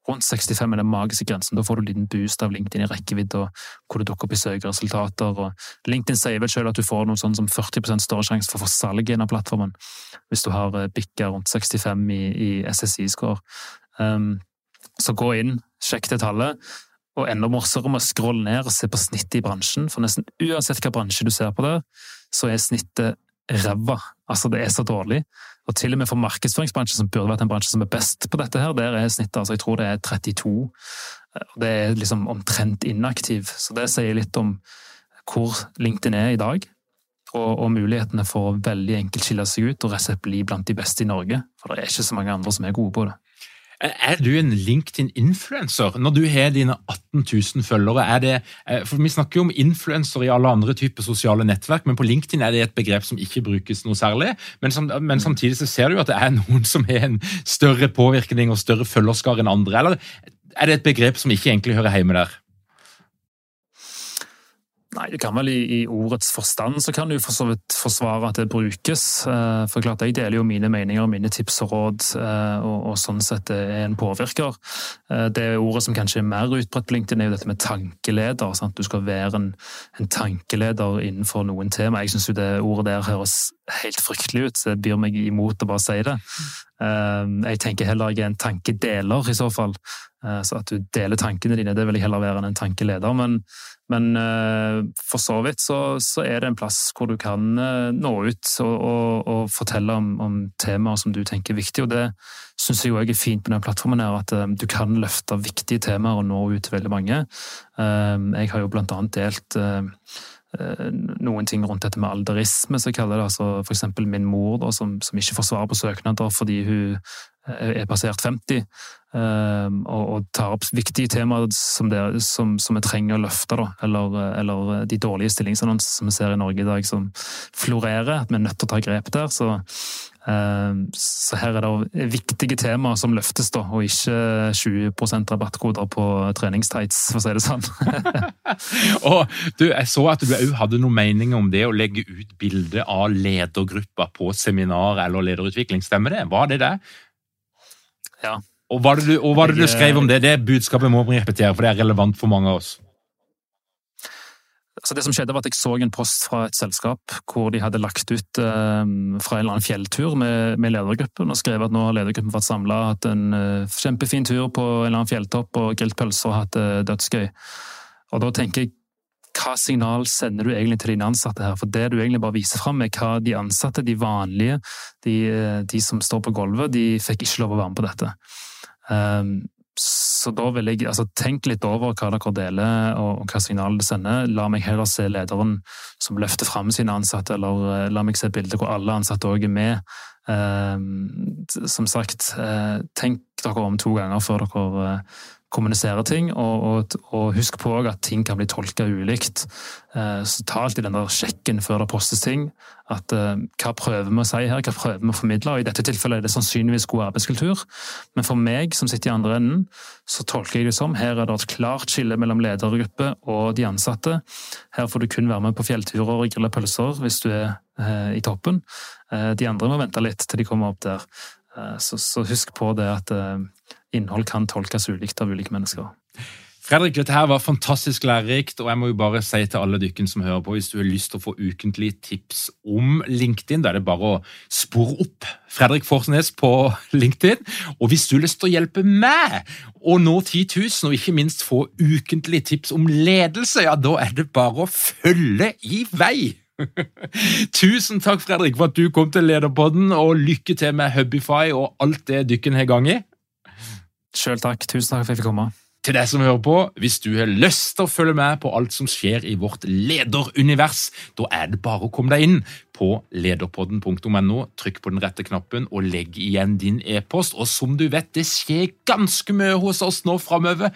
Rundt 65 er den magiske grensen. Da får du en liten boost av LinkedIn i rekkevidde, og hvor du dukker opp i søkeresultater. LinkedIn sier vel selv at du får noe sånn som 40 større sjanse for å få salg i en av plattformen, hvis du har eh, bikka rundt 65 i, i SSI-score. Um, så gå inn, sjekk det tallet. Og enda morsere med å scrolle ned og se på snittet i bransjen. For nesten uansett hvilken bransje du ser på der, så er snittet ræva. Altså, det er så dårlig. Og til og med for markedsføringsbransjen, som burde vært en bransje som er best på dette, her, der er snittet altså jeg tror det er 32. Det er liksom omtrent inaktiv. Så det sier litt om hvor LinkedIn er i dag. Og, og mulighetene for å veldig enkelt skille seg ut og rett bli blant de beste i Norge. For det er ikke så mange andre som er gode på det. Er du en LinkedIn-influencer? når du har dine 18 000 følgere? Er det, eh, for Vi snakker jo om influenser i alle andre typer sosiale nettverk, men på LinkedIn er det et begrep som ikke brukes noe særlig. Men, men samtidig så ser du jo at det er noen som har en større påvirkning og større følgerskare enn andre. Eller er det et begrep som ikke egentlig hører hjemme der? Nei, det kan vel i, i, ordets forstand så kan du for så vidt forsvare at det brukes. Eh, for klart, Jeg deler jo mine meninger mine tips og råd, eh, og, og sånn sett er en påvirker. Eh, det ordet som kanskje er mer utbredt på LinkedIn, er jo dette med tankeleder. Sant? Du skal være en, en tankeleder innenfor noen tema. Jeg syns det ordet der høres helt fryktelig ut, så det byr meg imot å bare si det. Jeg tenker heller jeg er en tankedeler, i så fall. Så at du deler tankene dine, det vil jeg heller være enn en tankeleder. Men men uh, for så vidt så, så, er det en plass hvor du kan uh, nå ut og, og, og fortelle om, om, temaer som du tenker er viktige. Og det syns jeg òg er fint på denne plattformen, her, at du kan løfte viktige temaer og nå ut til veldig mange. jeg har jo blant annet delt noen ting rundt dette med alderisme, jeg kaller det. altså eksempel min mor, da, som, som ikke får svar på søknader fordi hun er passert 50, ehm, og, og tar opp viktige temaer som, det, som, som vi trenger å løfte. Da. Eller, eller de dårlige stillingsannonser som vi ser i Norge i dag, som florerer. At vi er nødt til å ta grep der. Så, så her er det viktige temaer som løftes, da, og ikke 20% rabattkoder på treningstights, for å si det sånn. og du, Jeg så at du òg hadde noen meninger om det å legge ut bilde av ledergrupper på seminar eller lederutvikling. Stemmer det? Var det det? Ja. Og hva er det du, hva det du skrev om det? Det budskapet må vi repetere, for det er relevant for mange av oss. Altså det som skjedde var at Jeg så en post fra et selskap hvor de hadde lagt ut eh, fra en eller annen fjelltur med, med ledergruppen og skrevet at nå har ledergruppen vært samla, hatt en eh, kjempefin tur på en eller annen fjelltopp og grilt pølser og hatt det eh, dødsgøy. Og Da tenker jeg hva signal sender du egentlig til dine ansatte her? For det du egentlig bare viser fram, er hva de ansatte, de vanlige, de, de som står på gulvet, de fikk ikke lov å være med på dette. Um, så da vil jeg altså, tenke litt over hva dere deler og, hva signalet det sender. La meg heller se lederen som løfter fram sine ansatte, eller uh, la meg se bilder hvor alle ansatte òg er med. Eh, som sagt, eh, tenk dere om to ganger før dere uh, kommunisere ting, og, og, og husk på at ting kan bli tolka ulikt. Eh, så ta alltid den der sjekken før det postes ting. At uh, hva prøver vi å si her, hva prøver vi å formidle? og I dette tilfellet er det sannsynligvis god arbeidskultur, men for meg som sitter i andre enden, så tolker jeg det som her er det et klart skille mellom ledergruppe og de ansatte. Her får du kun være med på fjellturer og grille pølser hvis du er uh, i toppen. De andre må vente litt til de kommer opp der. Så, så, husk på det at innhold kan tolkes ulikt av ulike mennesker. Fredrik, dette her var fantastisk lærerikt, og jeg må jo bare si til alle dykken som hører på, hvis du har lyst til å få ukentlige tips om LinkedIn, da er det bare å spore opp Fredrik Forsnes på LinkedIn. Og hvis du har lyst til å hjelpe meg å nå 10 000, og ikke minst få ukentlige tips om ledelse, ja, da er det bare å følge i vei. Tusen takk, Fredrik, for at du kom til Lederpodden, og lykke til med Hubify og alt det dykken har gang i. Sjøl takk. Tusen takk for at jeg fikk komme. Til deg som hører på, hvis du har lyst til å følge med på alt som skjer i vårt lederunivers, da er det bare å komme deg inn på lederpodden.no, trykk på den rette knappen og legg igjen din e-post. Og som du vet, det skjer ganske mye hos oss nå framover.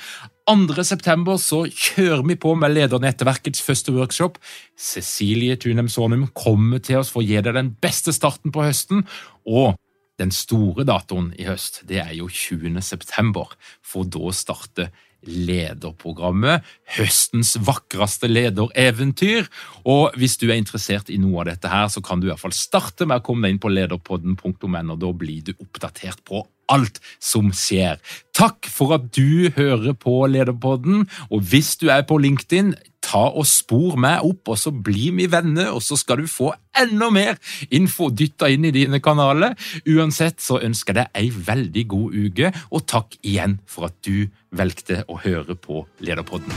2. september så kjører vi på med Ledernettverkets første workshop. Cecilie Tunem Sonum kommer til oss for å gi deg den beste starten på høsten. og den store datoen i høst det er jo 20. september, for da starter lederprogrammet, høstens vakreste ledereventyr. Og hvis du er interessert i noe av dette her, så kan du i hvert fall starte med å komme deg inn på lederpodden.no, og da blir du oppdatert på alt som skjer. Takk for at du hører på Lederpodden, og hvis du er på LinkedIn, ta og spor meg opp, og så blir vi venner, og så skal du få enda mer info dytta inn i dine kanaler. Uansett så ønsker jeg deg ei veldig god uke, og takk igjen for at du valgte å høre på Lederpodden.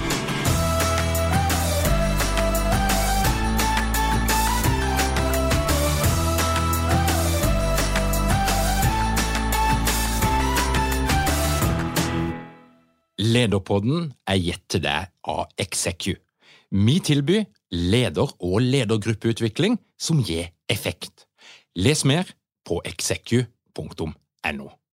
Lederpodden er gitt til deg av Execu. Vi tilbyr leder- og ledergruppeutvikling som gir effekt. Les mer på execu.no.